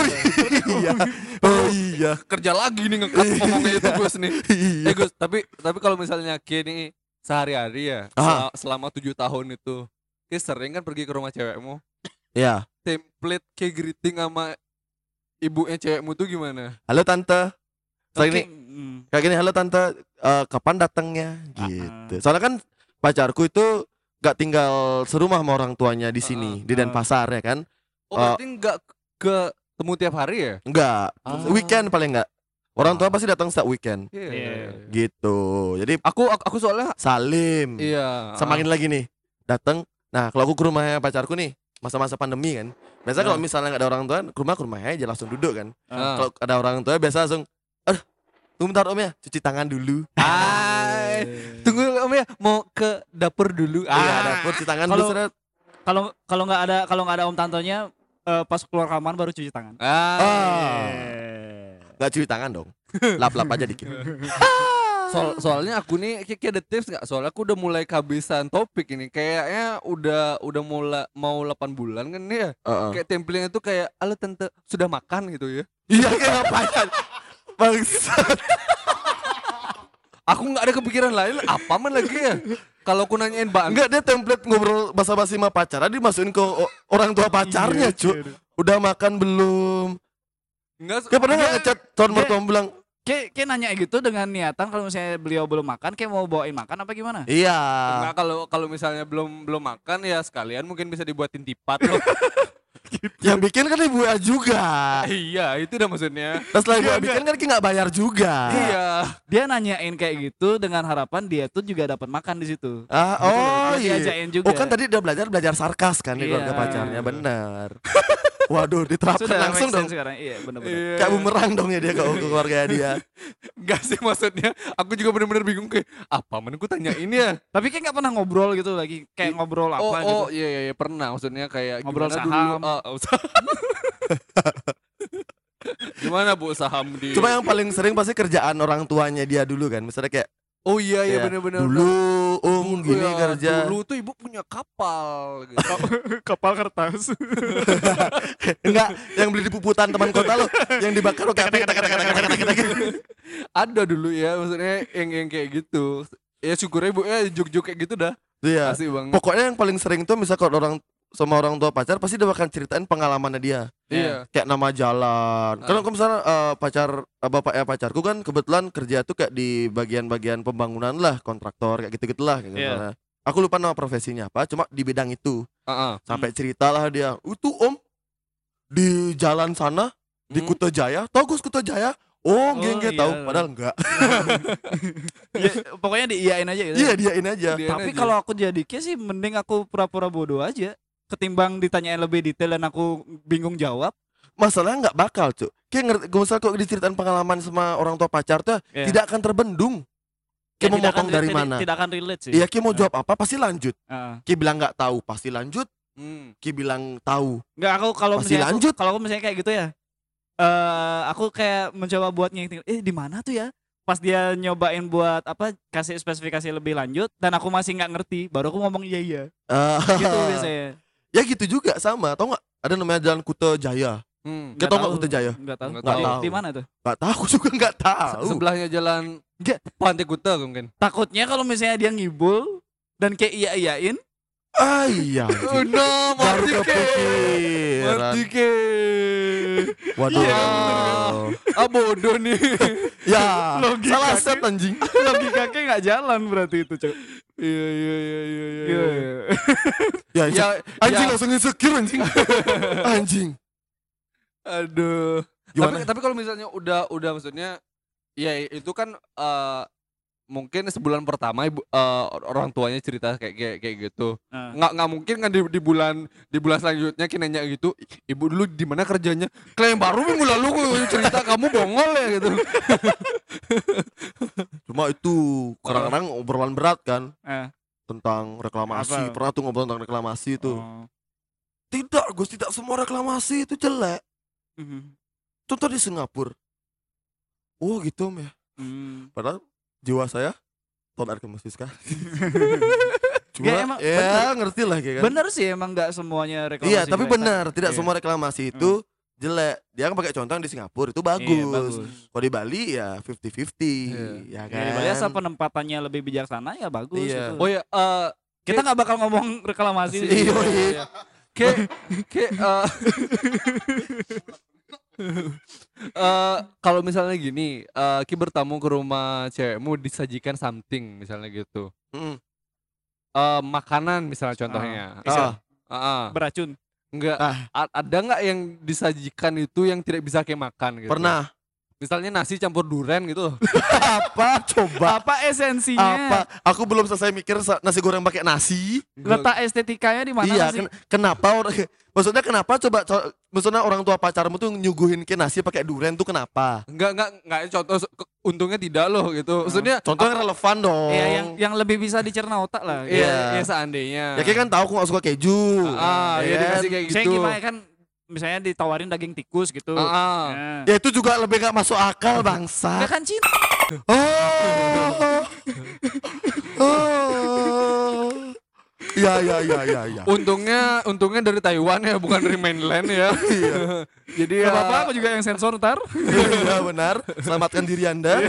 iya. Oh iya. Kerja lagi nih ngekat ngomongnya itu Gus nih. Iya. Eh Gus, tapi tapi kalau misalnya kini sehari-hari ya Ah. sel- selama tujuh tahun itu, Ki sering kan pergi ke rumah cewekmu, Iya. template kayak greeting sama ibunya cewekmu tuh gimana? Halo tante. Kayak Oke, gini, kayak gini halo tante, eh, kapan datangnya? Gitu. Soalnya kan pacarku itu gak tinggal serumah sama orang tuanya di sini, Ah, di Denpasar ya kan? Oh, Eh, berarti nggak ke temu tiap hari ya? Enggak, Ah. weekend paling enggak. Orang tua Ah. pasti datang setiap weekend. Iya. Iya. Gitu. Jadi Aku aku, aku soalnya salim. iya. Semakin lagi nih datang. Nah, kalau aku ke rumahnya pacarku nih, masa-masa pandemi kan. Biasa kalau Ah. misalnya nggak ada orang tua, ke rumah ke rumahnya aja langsung duduk kan. Ah. Kalau ada orang tua biasa langsung, "Eh, tunggu bentar Om ya, cuci tangan dulu." Hai. Tunggu Om ya, mau ke dapur dulu. Iya, Ah. dapur cuci tangan Kalau- dulu. Kalau kalau nggak ada kalau nggak ada om tantonya eh, pas keluar kamar baru cuci tangan. Ah. Nggak cuci tangan dong. [LAUGHS] Lap-lap aja dikit. [LAUGHS] Soal, soalnya aku nih kayak kayak ada tips nggak? Soalnya aku udah mulai kehabisan topik ini. Kayaknya udah udah mulai mau 8 bulan kan nih ya. Heeh. Kayak template itu kayak halo tante sudah makan gitu ya. Iya, kayak ngapain? [LAUGHS] Bangsat. Aku nggak ada kepikiran lain apa man lagi ya. Kalau aku nanyain Mbak Enggak, dia template ngobrol basa-basi sama pacar, dimasukin ke o- orang tua pacarnya, Iya, Cuk. Udah makan belum? enggak Kayak pernah nggak Dia- ngechat tahun dia- mertua bilang, Kayak kayak nanya gitu dengan niatan kalau misalnya beliau belum makan kayak mau bawain makan apa gimana? "Iya." Enggak kalau kalau misalnya belum belum makan ya sekalian mungkin bisa dibuatin tipat loh. [LAUGHS] Yang bikin kan ibu A juga. iya itu dah maksudnya Terus setelah ibu A Enggak, bikin kan nggak bayar juga. iya Dia nanyain kayak gitu dengan harapan dia tuh juga dapat makan di situ. Ah, Gitu oh Dia iya. diajakin juga. Oh kan tadi udah belajar belajar sarkas kan di Iya. keluarga pacarnya benar. [LAUGHS] Waduh diterapkan Sudah langsung dong. sekarang. Iya, benar-benar. Iya. Kayak bumerang dong ya dia ke ke keluarga dia. [LAUGHS] Enggak sih maksudnya Aku juga bener-bener bingung kayak Apa aku tanya ini ya [LAUGHS] Tapi kayak nggak pernah ngobrol gitu lagi, kayak ngobrol apa Oh, gitu. oh iya, iya iya pernah maksudnya kayak Ngobrol saham. dulu, oh, saham. [LAUGHS] Gimana Bu saham di Cuma yang paling sering pasti kerjaan orang tuanya dia dulu kan. Misalnya kayak Oh iya iya Ya, bener-bener dulu om Dulu gini ya, kerja. Dulu tuh ibu punya kapal gitu. [LAUGHS] kapal kertas. [LAUGHS] Enggak, yang beli di puputan teman kota lo, yang dibakar lo tek, tek, tek. Ada dulu ya maksudnya yang yang kayak gitu. Ya syukurnya ibu ya juk-juk kayak gitu dah. Iya. Asik banget. Pokoknya yang paling sering tuh misal kalau orang sama orang tua pacar pasti dia bakal ceritain pengalamannya dia. Iya. Kayak nama jalan. Ah. Kalau kalau misalnya eh, pacar eh, bapak ya pacarku kan kebetulan kerja tuh kayak di bagian-bagian pembangunan lah, kontraktor kayak gitu-gitulah kayak Iya. misalnya. Aku lupa nama profesinya apa, cuma di bidang itu. Heeh. Sampai cerita lah dia, "Itu Om di jalan sana di Hmm. Kuto Jaya, tau Gus Kuto Jaya?" Oh, Oh, geng iya. tahu, padahal enggak. [LAUGHS] Ya, pokoknya diiyain aja gitu. Iya, diain aja. Tapi kalau aku jadi sih mending aku pura-pura bodoh aja ketimbang ditanyain lebih detail dan aku bingung jawab. Masalahnya nggak bakal, Cuk. Kayak ngerti, misal kok diceritain pengalaman sama orang tua pacar tuh Ya. tidak akan terbendung. Ya, Kayak mau motong akan- dari tidak- mana? Tidak akan relate sih. Iya, Ki mau Ah. jawab apa pasti lanjut. Heeh. Ki bilang nggak tahu pasti lanjut. Hmm. Ki bilang tahu. Nggak aku kalau Masih misalnya aku- lanjut. kalau aku misalnya kayak gitu ya. eh aku kayak mencoba buat ngingetin, eh di mana tuh ya? Pas dia nyobain buat apa kasih spesifikasi lebih lanjut dan aku masih nggak ngerti, baru aku ngomong iya iya. Eh, Gitu biasanya. Ya gitu juga sama. Tahu nggak? Ada namanya Jalan Kuto Jaya. Hmm. Nggak tahu nggak Kuto Jaya? Nggak tahu. Nggak Di- tahu. Di mana tuh? Nggak tahu, aku juga nggak Se- tahu. Sebelahnya jalan Nggak. Pantai Kuta mungkin. Takutnya kalau misalnya dia ngibul dan kayak iya iyain, Ah iya. Oh anjing. no, Baru mati ke. kepikiran. Mati ke. Waduh. Iya, Ah bodoh nih. ya, Logika salah set anjing. logika kayak nggak jalan berarti itu cok. Iya iya iya iya iya. Iya. Ya, Ya, anjing ya. langsung insecure anjing. anjing. Aduh. Gimana? Tapi tapi kalau misalnya udah udah maksudnya ya itu kan eh, mungkin sebulan pertama ibu eh, orang tuanya cerita kayak kayak kayak gitu. Nah. Nggak nggak mungkin kan di, di bulan di bulan selanjutnya kita nanya gitu, ibu dulu di mana kerjanya? Klaim baru minggu lalu kok cerita kamu bongol ya gitu. [LAUGHS] Cuma itu kadang-kadang obrolan berat kan Eh. tentang reklamasi. Apa? Pernah tuh ngobrol tentang reklamasi itu. Oh. Tidak, Gus, tidak semua reklamasi itu jelek. Mhm. Contoh di Singapura. Oh gitu Om ya. Hmm. Padahal jiwa saya tahun air kembali sekali. [LAUGHS] Cuma Ya, ya, emang bener. ngerti lah kayak kan. Bener sih emang nggak semuanya reklamasi. Iya, tapi benar, tidak Iya. semua reklamasi itu jelek. Dia kan pakai contoh di Singapura itu bagus. Iya, bagus. Kalau di Bali ya 50-50, Iya. ya Ya, kan. di Bali asal penempatannya lebih bijaksana ya bagus Iya. gitu. Oh ya, eh Kita nggak bakal ngomong reklamasi. Iya, iya. Kayak kayak eh [LAUGHS] [LAUGHS] [LAUGHS] eh, kalau misalnya gini, eh Ki bertamu ke rumah cewekmu disajikan something misalnya gitu. Mm. Eh makanan misalnya contohnya. Ah. Ah, ah. Beracun. Enggak Ah. a- ada nggak yang disajikan itu yang tidak bisa kayak makan gitu? Pernah. Misalnya nasi campur duren gitu. [LAUGHS] Apa coba? Apa esensinya? Apa? Aku belum selesai mikir nasi goreng pakai nasi. Letak estetikanya di mana iya, sih? ken- kenapa orang [LAUGHS] Maksudnya kenapa coba co- maksudnya orang tua pacarmu tuh nyuguhin ke nasi pakai duren tuh kenapa? Enggak enggak enggak contoh ke- untungnya tidak loh gitu. Maksudnya Contoh yang relevan dong. Iya, yang yang lebih bisa dicerna otak lah. Iya, Iya. ya seandainya. Ya kan tahu aku gak suka keju. Ah, ya iya kan? dikasih kayak gitu. Misalnya gimana kan misalnya ditawarin daging tikus gitu. Ah, ah. Nah. Ya itu juga lebih gak masuk akal bangsa. kan cinta. Oh. Oh. Ya ya ya ya ya. Untungnya untungnya dari Taiwan ya, bukan dari mainland ya. Iya. Jadi Gak ya apa-apa aku juga yang sensor ntar. Iya benar. Selamatkan diri Anda.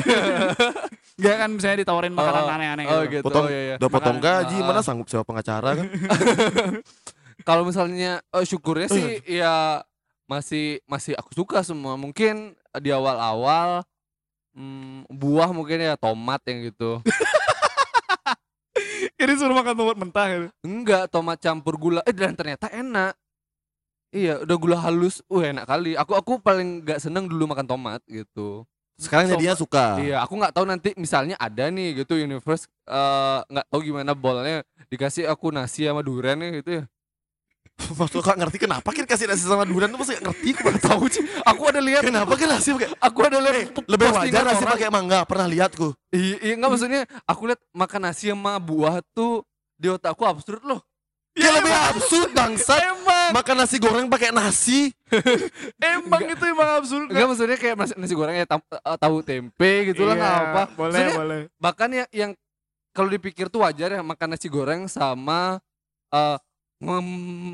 Gak kan misalnya ditawarin makanan Oh, aneh-aneh Oh gitu. gitu. Potong oh, iya, iya. udah potong gaji, Ah. mana sanggup sewa pengacara kan? [LAUGHS] Kalau misalnya eh, syukurnya sih ya masih masih aku suka semua. Mungkin di awal-awal hmm, buah mungkin ya tomat yang gitu. [LAUGHS] Jadi suruh makan tomat mentah gitu. Enggak, tomat campur gula. Eh dan ternyata enak. Iya, udah gula halus. Wah, enak kali. Aku aku paling nggak seneng dulu makan tomat gitu. Sekarang jadinya suka. Iya, aku nggak tahu nanti misalnya ada nih gitu universe eh, nggak tahu gimana bolnya dikasih aku nasi sama durian nih gitu ya. [LAUGHS] Maksud kok ngerti kenapa kan kasih nasi sama durian tuh masih nggak ngerti aku baru tahu sih. Aku ada lihat Kenapa kan nasi pakai aku ada lihat lebih postingan wajar nasi pakai mangga pernah lihat ku. Iya, iya nggak maksudnya aku lihat makan nasi sama buah tuh di otakku absurd loh. Ya lebih absurd bangsa. Emang, Makan nasi goreng pakai nasi. [LAUGHS] Emang itu emang absurd enggak maksudnya kayak nasi, nasi goreng ya eh, tahu tempe gitu lah nggak apa. Iya, Boleh, Maksudnya, boleh. bahkan yang yang kalau dipikir tuh wajar ya makan nasi goreng sama eh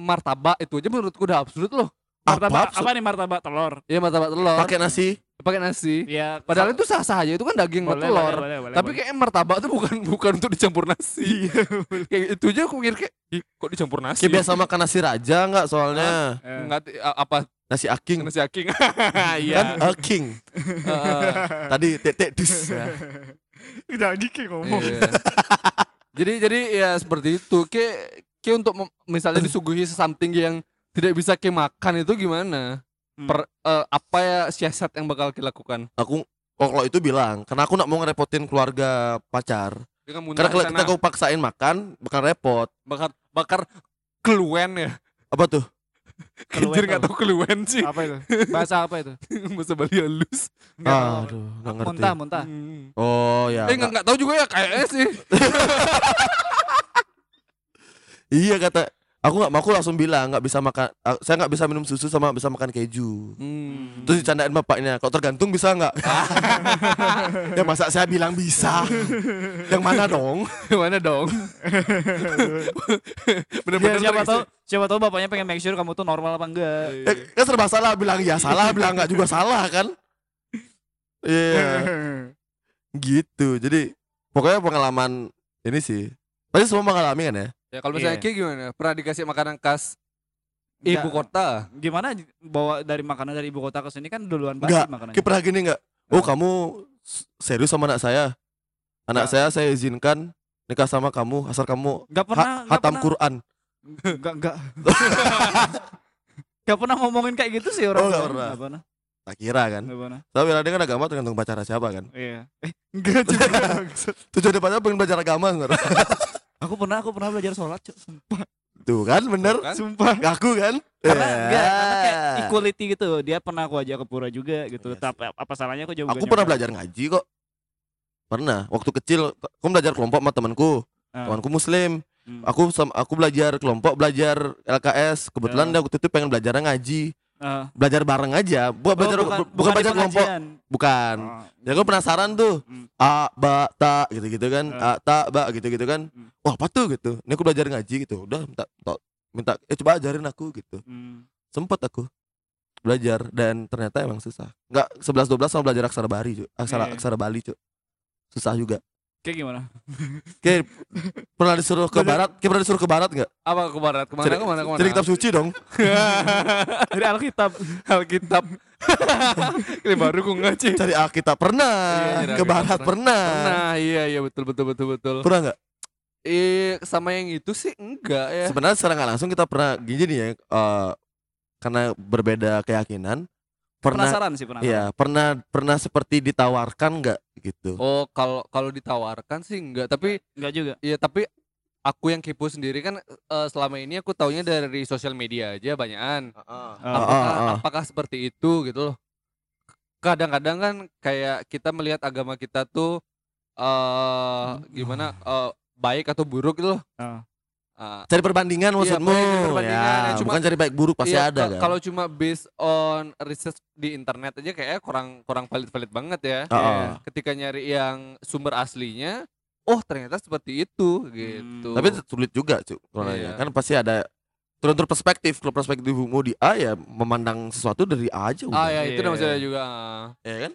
martabak itu aja menurutku udah absurd loh. Martabak Apa? apa nih martabak telur? Iya martabak telur Pakai nasi. pakai nasi. Iya. Padahal itu sah-sah aja itu kan daging boleh, telur. boleh, boleh, boleh, Tapi boleh. kayak martabak tuh bukan [LAUGHS] bukan untuk dicampur nasi. kayak itu aja aku mikir kayak "Ih, kok dicampur nasi. Kayak biasa makan nasi raja nggak soalnya. Eh. Nggak, a- apa Nasi aking. nasi aking. [LAUGHS] Kan Iya. aking. Heeh. Tadi tetek dus. Udah dikit ngomong. Iya. jadi jadi ya seperti itu. Kayak kayak untuk misalnya disuguhi something yang tidak bisa ke makan itu gimana? Hmm. Per, eh, apa ya siasat yang bakal dilakukan? Aku oh, kalau itu bilang, karena aku nggak mau ngerepotin keluarga pacar. Karena kalau kita kau paksain makan, bakal repot. bakar bakar keluwen ya. Apa tuh? Keluwen [LAUGHS] Anjir nggak tahu keluwen sih. Apa itu? Bahasa apa itu? [LAUGHS] Bahasa Bali halus. Nggak tahu. Aduh, nggak ngerti. Muntah, muntah. Hmm. Oh ya. Eh nggak tahu juga ya kayaknya sih. [LAUGHS] Iya kata aku nggak mau aku langsung bilang nggak bisa makan saya nggak bisa minum susu sama bisa makan keju. Hmm. terus dicandain bapaknya kok tergantung bisa nggak? [LAUGHS] Ya masa saya bilang bisa? Yang mana dong? Gimana dong? Biar Bener-bener siapa lagi tahu siapa tahu bapaknya pengen make sure kamu tuh normal apa enggak. eh, kan serba salah bilang ya salah [LAUGHS] bilang nggak juga salah kan? Iya. Gitu jadi pokoknya pengalaman ini sih. Pasti semua mengalami kan ya Ya kalau misalnya Iya. Ki gimana? Pernah dikasih makanan khas ibu kota? Gimana bawa dari makanan dari ibu kota ke sini kan duluan Enggak, banget makanannya. Kayak pernah gini nggak oh kamu serius sama anak saya anak saya saya izinkan nikah sama kamu asal kamu Enggak ha- pernah enggak hatam pernah Quran enggak enggak. Enggak pernah ngomongin kayak gitu sih orang. Oh, tua. pernah. Nggak pernah. tak kira kan tapi dia kan agama tergantung pacara siapa kan Iya. Eh, enggak juga. [LAUGHS] tujuan depannya pengen belajar agama sebenarnya [LAUGHS] aku pernah aku pernah belajar sholat, Cuk. Sumpah. tuh kan bener Kan? Sumpah. ngaku kan Karena Ya. enggak, karena kayak equality gitu. Dia pernah aku ajak ke pura juga gitu. Iya Tapi apa salahnya aku jauh aku pernah belajar ngaji kok pernah waktu kecil aku belajar kelompok sama temanku Ah. temanku muslim Hmm. aku aku belajar kelompok belajar LKS kebetulan Ah. dia waktu itu pengen belajar ngaji Ah. belajar bareng aja bukan Oh, belajar bukan, bukan, bukan belajar kelompok bukan Oh. ya aku penasaran tuh Hmm. a ba ta gitu gitu kan a Ah. ta ba gitu gitu kan Hmm. wah apa tuh gitu ini aku belajar ngaji gitu udah minta minta, minta eh coba ajarin aku gitu Hmm. sempet aku belajar dan ternyata emang susah nggak 11 12 sama belajar aksara Bali cuy aksara Iya. aksara Bali cuy susah juga Kayak gimana? kayak pernah disuruh ke barat kayak pernah disuruh ke barat nggak Apa ke barat? Ke mana cari, ke mana ke mana? cari kitab suci dong [LAUGHS] Dari Alkitab. Alkitab. [LAUGHS] Ini baru ku ngaji. cari Alkitab pernah Iya, cari ke barat pernah. pernah Nah, iya iya betul betul betul betul. pernah nggak Eh sama yang itu sih enggak ya. sebenarnya secara nggak langsung kita pernah gini nih ya eh, karena berbeda keyakinan pernah Penasaran sih penasaran. Iya, pernah pernah seperti ditawarkan nggak gitu? Oh, kalau kalau ditawarkan sih enggak, tapi Enggak juga. ya tapi aku yang kepo sendiri kan eh, selama ini aku taunya dari sosial media aja banyakan. Ah, apakah, ah, ah. apakah seperti itu gitu loh kadang-kadang kan kayak kita melihat agama kita tuh eh gimana eh, baik atau buruk gitu loh Ah. Ah, Cari perbandingan Iya, maksudmu? baik, cari perbandingan, ya, ya, cuma- bukan cari baik buruk pasti iya, ada ka- kan. kalau cuma based on research di internet aja kayaknya kurang kurang valid valid banget ya ah. ketika nyari yang sumber aslinya oh ternyata seperti itu gitu Tapi sulit juga, kalau Iya. Kan pasti ada turun perspektif. Kalau perspektifmu di A ya memandang sesuatu dari A aja udah. ah ya itu Iya. maksudnya juga. Ya kan?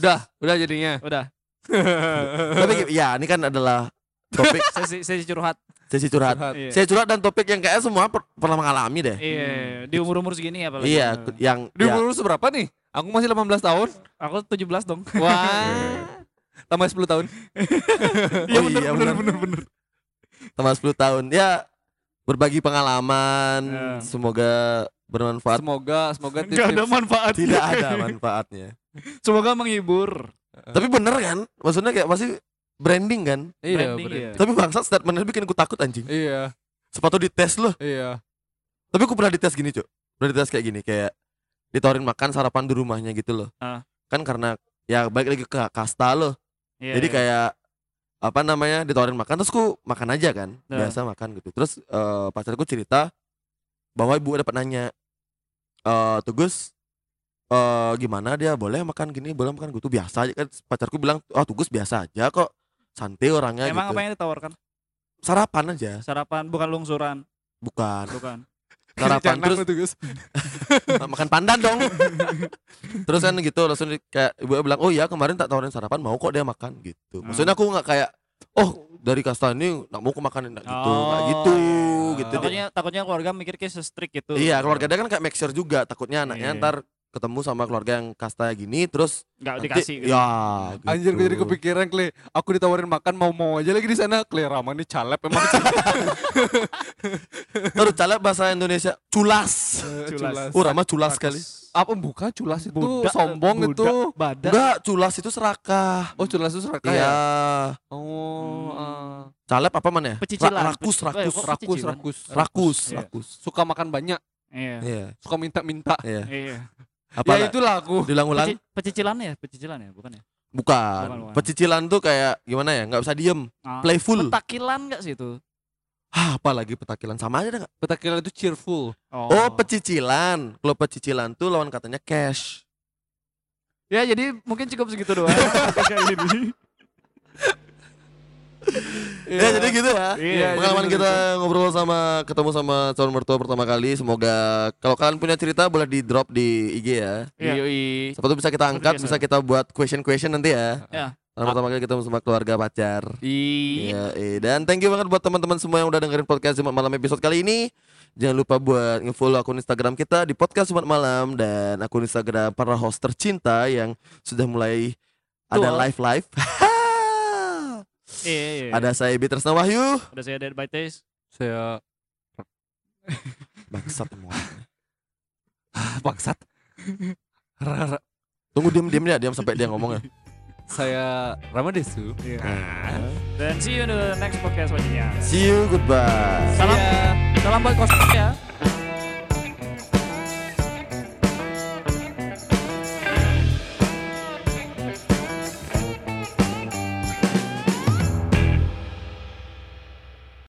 udah udah jadinya Udah. [LAUGHS] Tapi ya ini kan adalah topik [LAUGHS] Sesi sesi curhat. sesi curhat. Curhat. Iya. Saya curhat dan topik yang kayak semua per- pernah mengalami deh. Iya, di umur-umur segini apalagi. Iya, yang di ya, umur lu seberapa nih aku masih 18 tahun Aku 17 dong. Wah. Tambah 10 tahun. [LAUGHS] oh iya benar benar benar. Tambah 10 tahun. Ya berbagi pengalaman. Ya. Semoga bermanfaat. Semoga semoga Enggak ada manfaat. Tidak ada manfaatnya. Semoga menghibur. Tapi bener kan? Maksudnya kayak masih branding kan? Iya, Branding, bener. iya. Tapi bangsat statementnya bikin ku takut anjing. Iya, Sepatu dites loh. iya. Tapi aku pernah dites gini, Cuk. Pernah dites kayak gini, kayak ditawarin makan sarapan di rumahnya gitu loh. Ah. Kan karena ya balik lagi ke kasta loh. Iya, Jadi iya. kayak apa namanya ditawarin makan terus ku makan aja kan Nah. biasa makan gitu terus eh, pacarku cerita bahwa ibu dapat nanya eh tugus eh gimana dia boleh makan gini boleh makan gitu biasa aja kan pacarku bilang oh tugus biasa aja kok santai orangnya Emang gitu apa yang ditawarkan? sarapan aja Sarapan bukan lungsuran, bukan bukan. [LAUGHS] sarapan terus tuh, [LAUGHS] makan pandan dong terus kan gitu langsung di- kayak ibu bilang oh iya kemarin tak tawarin sarapan mau kok dia makan gitu maksudnya aku nggak kayak oh dari kasta ini nggak mau aku makan nggak gitu nggak Oh, gitu iya. gitu dia. Takutnya takutnya keluarga mikir kayak se-strict gitu. iya keluarga dia kan kayak make sure juga takutnya anaknya Iya. ntar ketemu sama keluarga yang kasta gini terus Enggak nanti- dikasih. gitu. ya Anjir gue jadi gitu. kepikiran Kle Aku ditawarin makan mau-mau aja lagi di sana Kle Rama nih calep emang [LAUGHS] terus caleb bahasa Indonesia culas Culas. oh Rama culas sekali Apa bukan culas itu Budak, sombong budak, itu Badak. enggak culas itu serakah Oh culas itu serakah iya ya Oh Hmm. ah. caleb apa mana ya Pecicilan. Ra- rakus rakus Rakus pecicilan? rakus rakus rakus Suka makan banyak Iya. iya Suka minta-minta iya Iya. Apa Ya lah? itulah aku. Diulang-ulang? Peci- pecicilan ya, pecicilan ya, bukan ya? bukan. Bukan, bukan. pecicilan tuh kayak gimana ya? Nggak bisa diem. Ah, playful. Petakilan enggak sih itu? ah, apa lagi petakilan sama aja nggak? Petakilan itu cheerful. Oh. Pecicilan. Kalau pecicilan tuh lawan katanya cash. Ya jadi mungkin cukup segitu doang. [LAUGHS] [LAUGHS] ya jadi gitu. Ya Iya, pengalaman jadi kita ngobrol sama ketemu sama calon mertua pertama kali. Semoga kalau kalian punya cerita boleh di drop di IG ya. Iya. Siapa tuh bisa kita angkat bisa kita buat question question nanti ya. Ya. Calon pertama kali ketemu sama keluarga pacar. Iya Iya, eh. dan thank you banget buat teman-teman semua yang udah dengerin podcast Jumat Malam episode kali ini. Jangan lupa buat nge-follow akun Instagram kita di podcast Jumat Malam. Dan akun Instagram para host tercinta yang sudah mulai ada live live. [LAUGHS] Iya, iya. ada saya Ibi Tresna Wahyu. Ada saya Dead by Taste. Saya Bangsat semua. [LAUGHS] Bangsat Rara Tunggu diam diam ya, diam sampai dia ngomong ya. [LAUGHS] Saya Rama Desu Dan see you in the next podcast selanjutnya. See you, goodbye. Salam salam buat kos ya.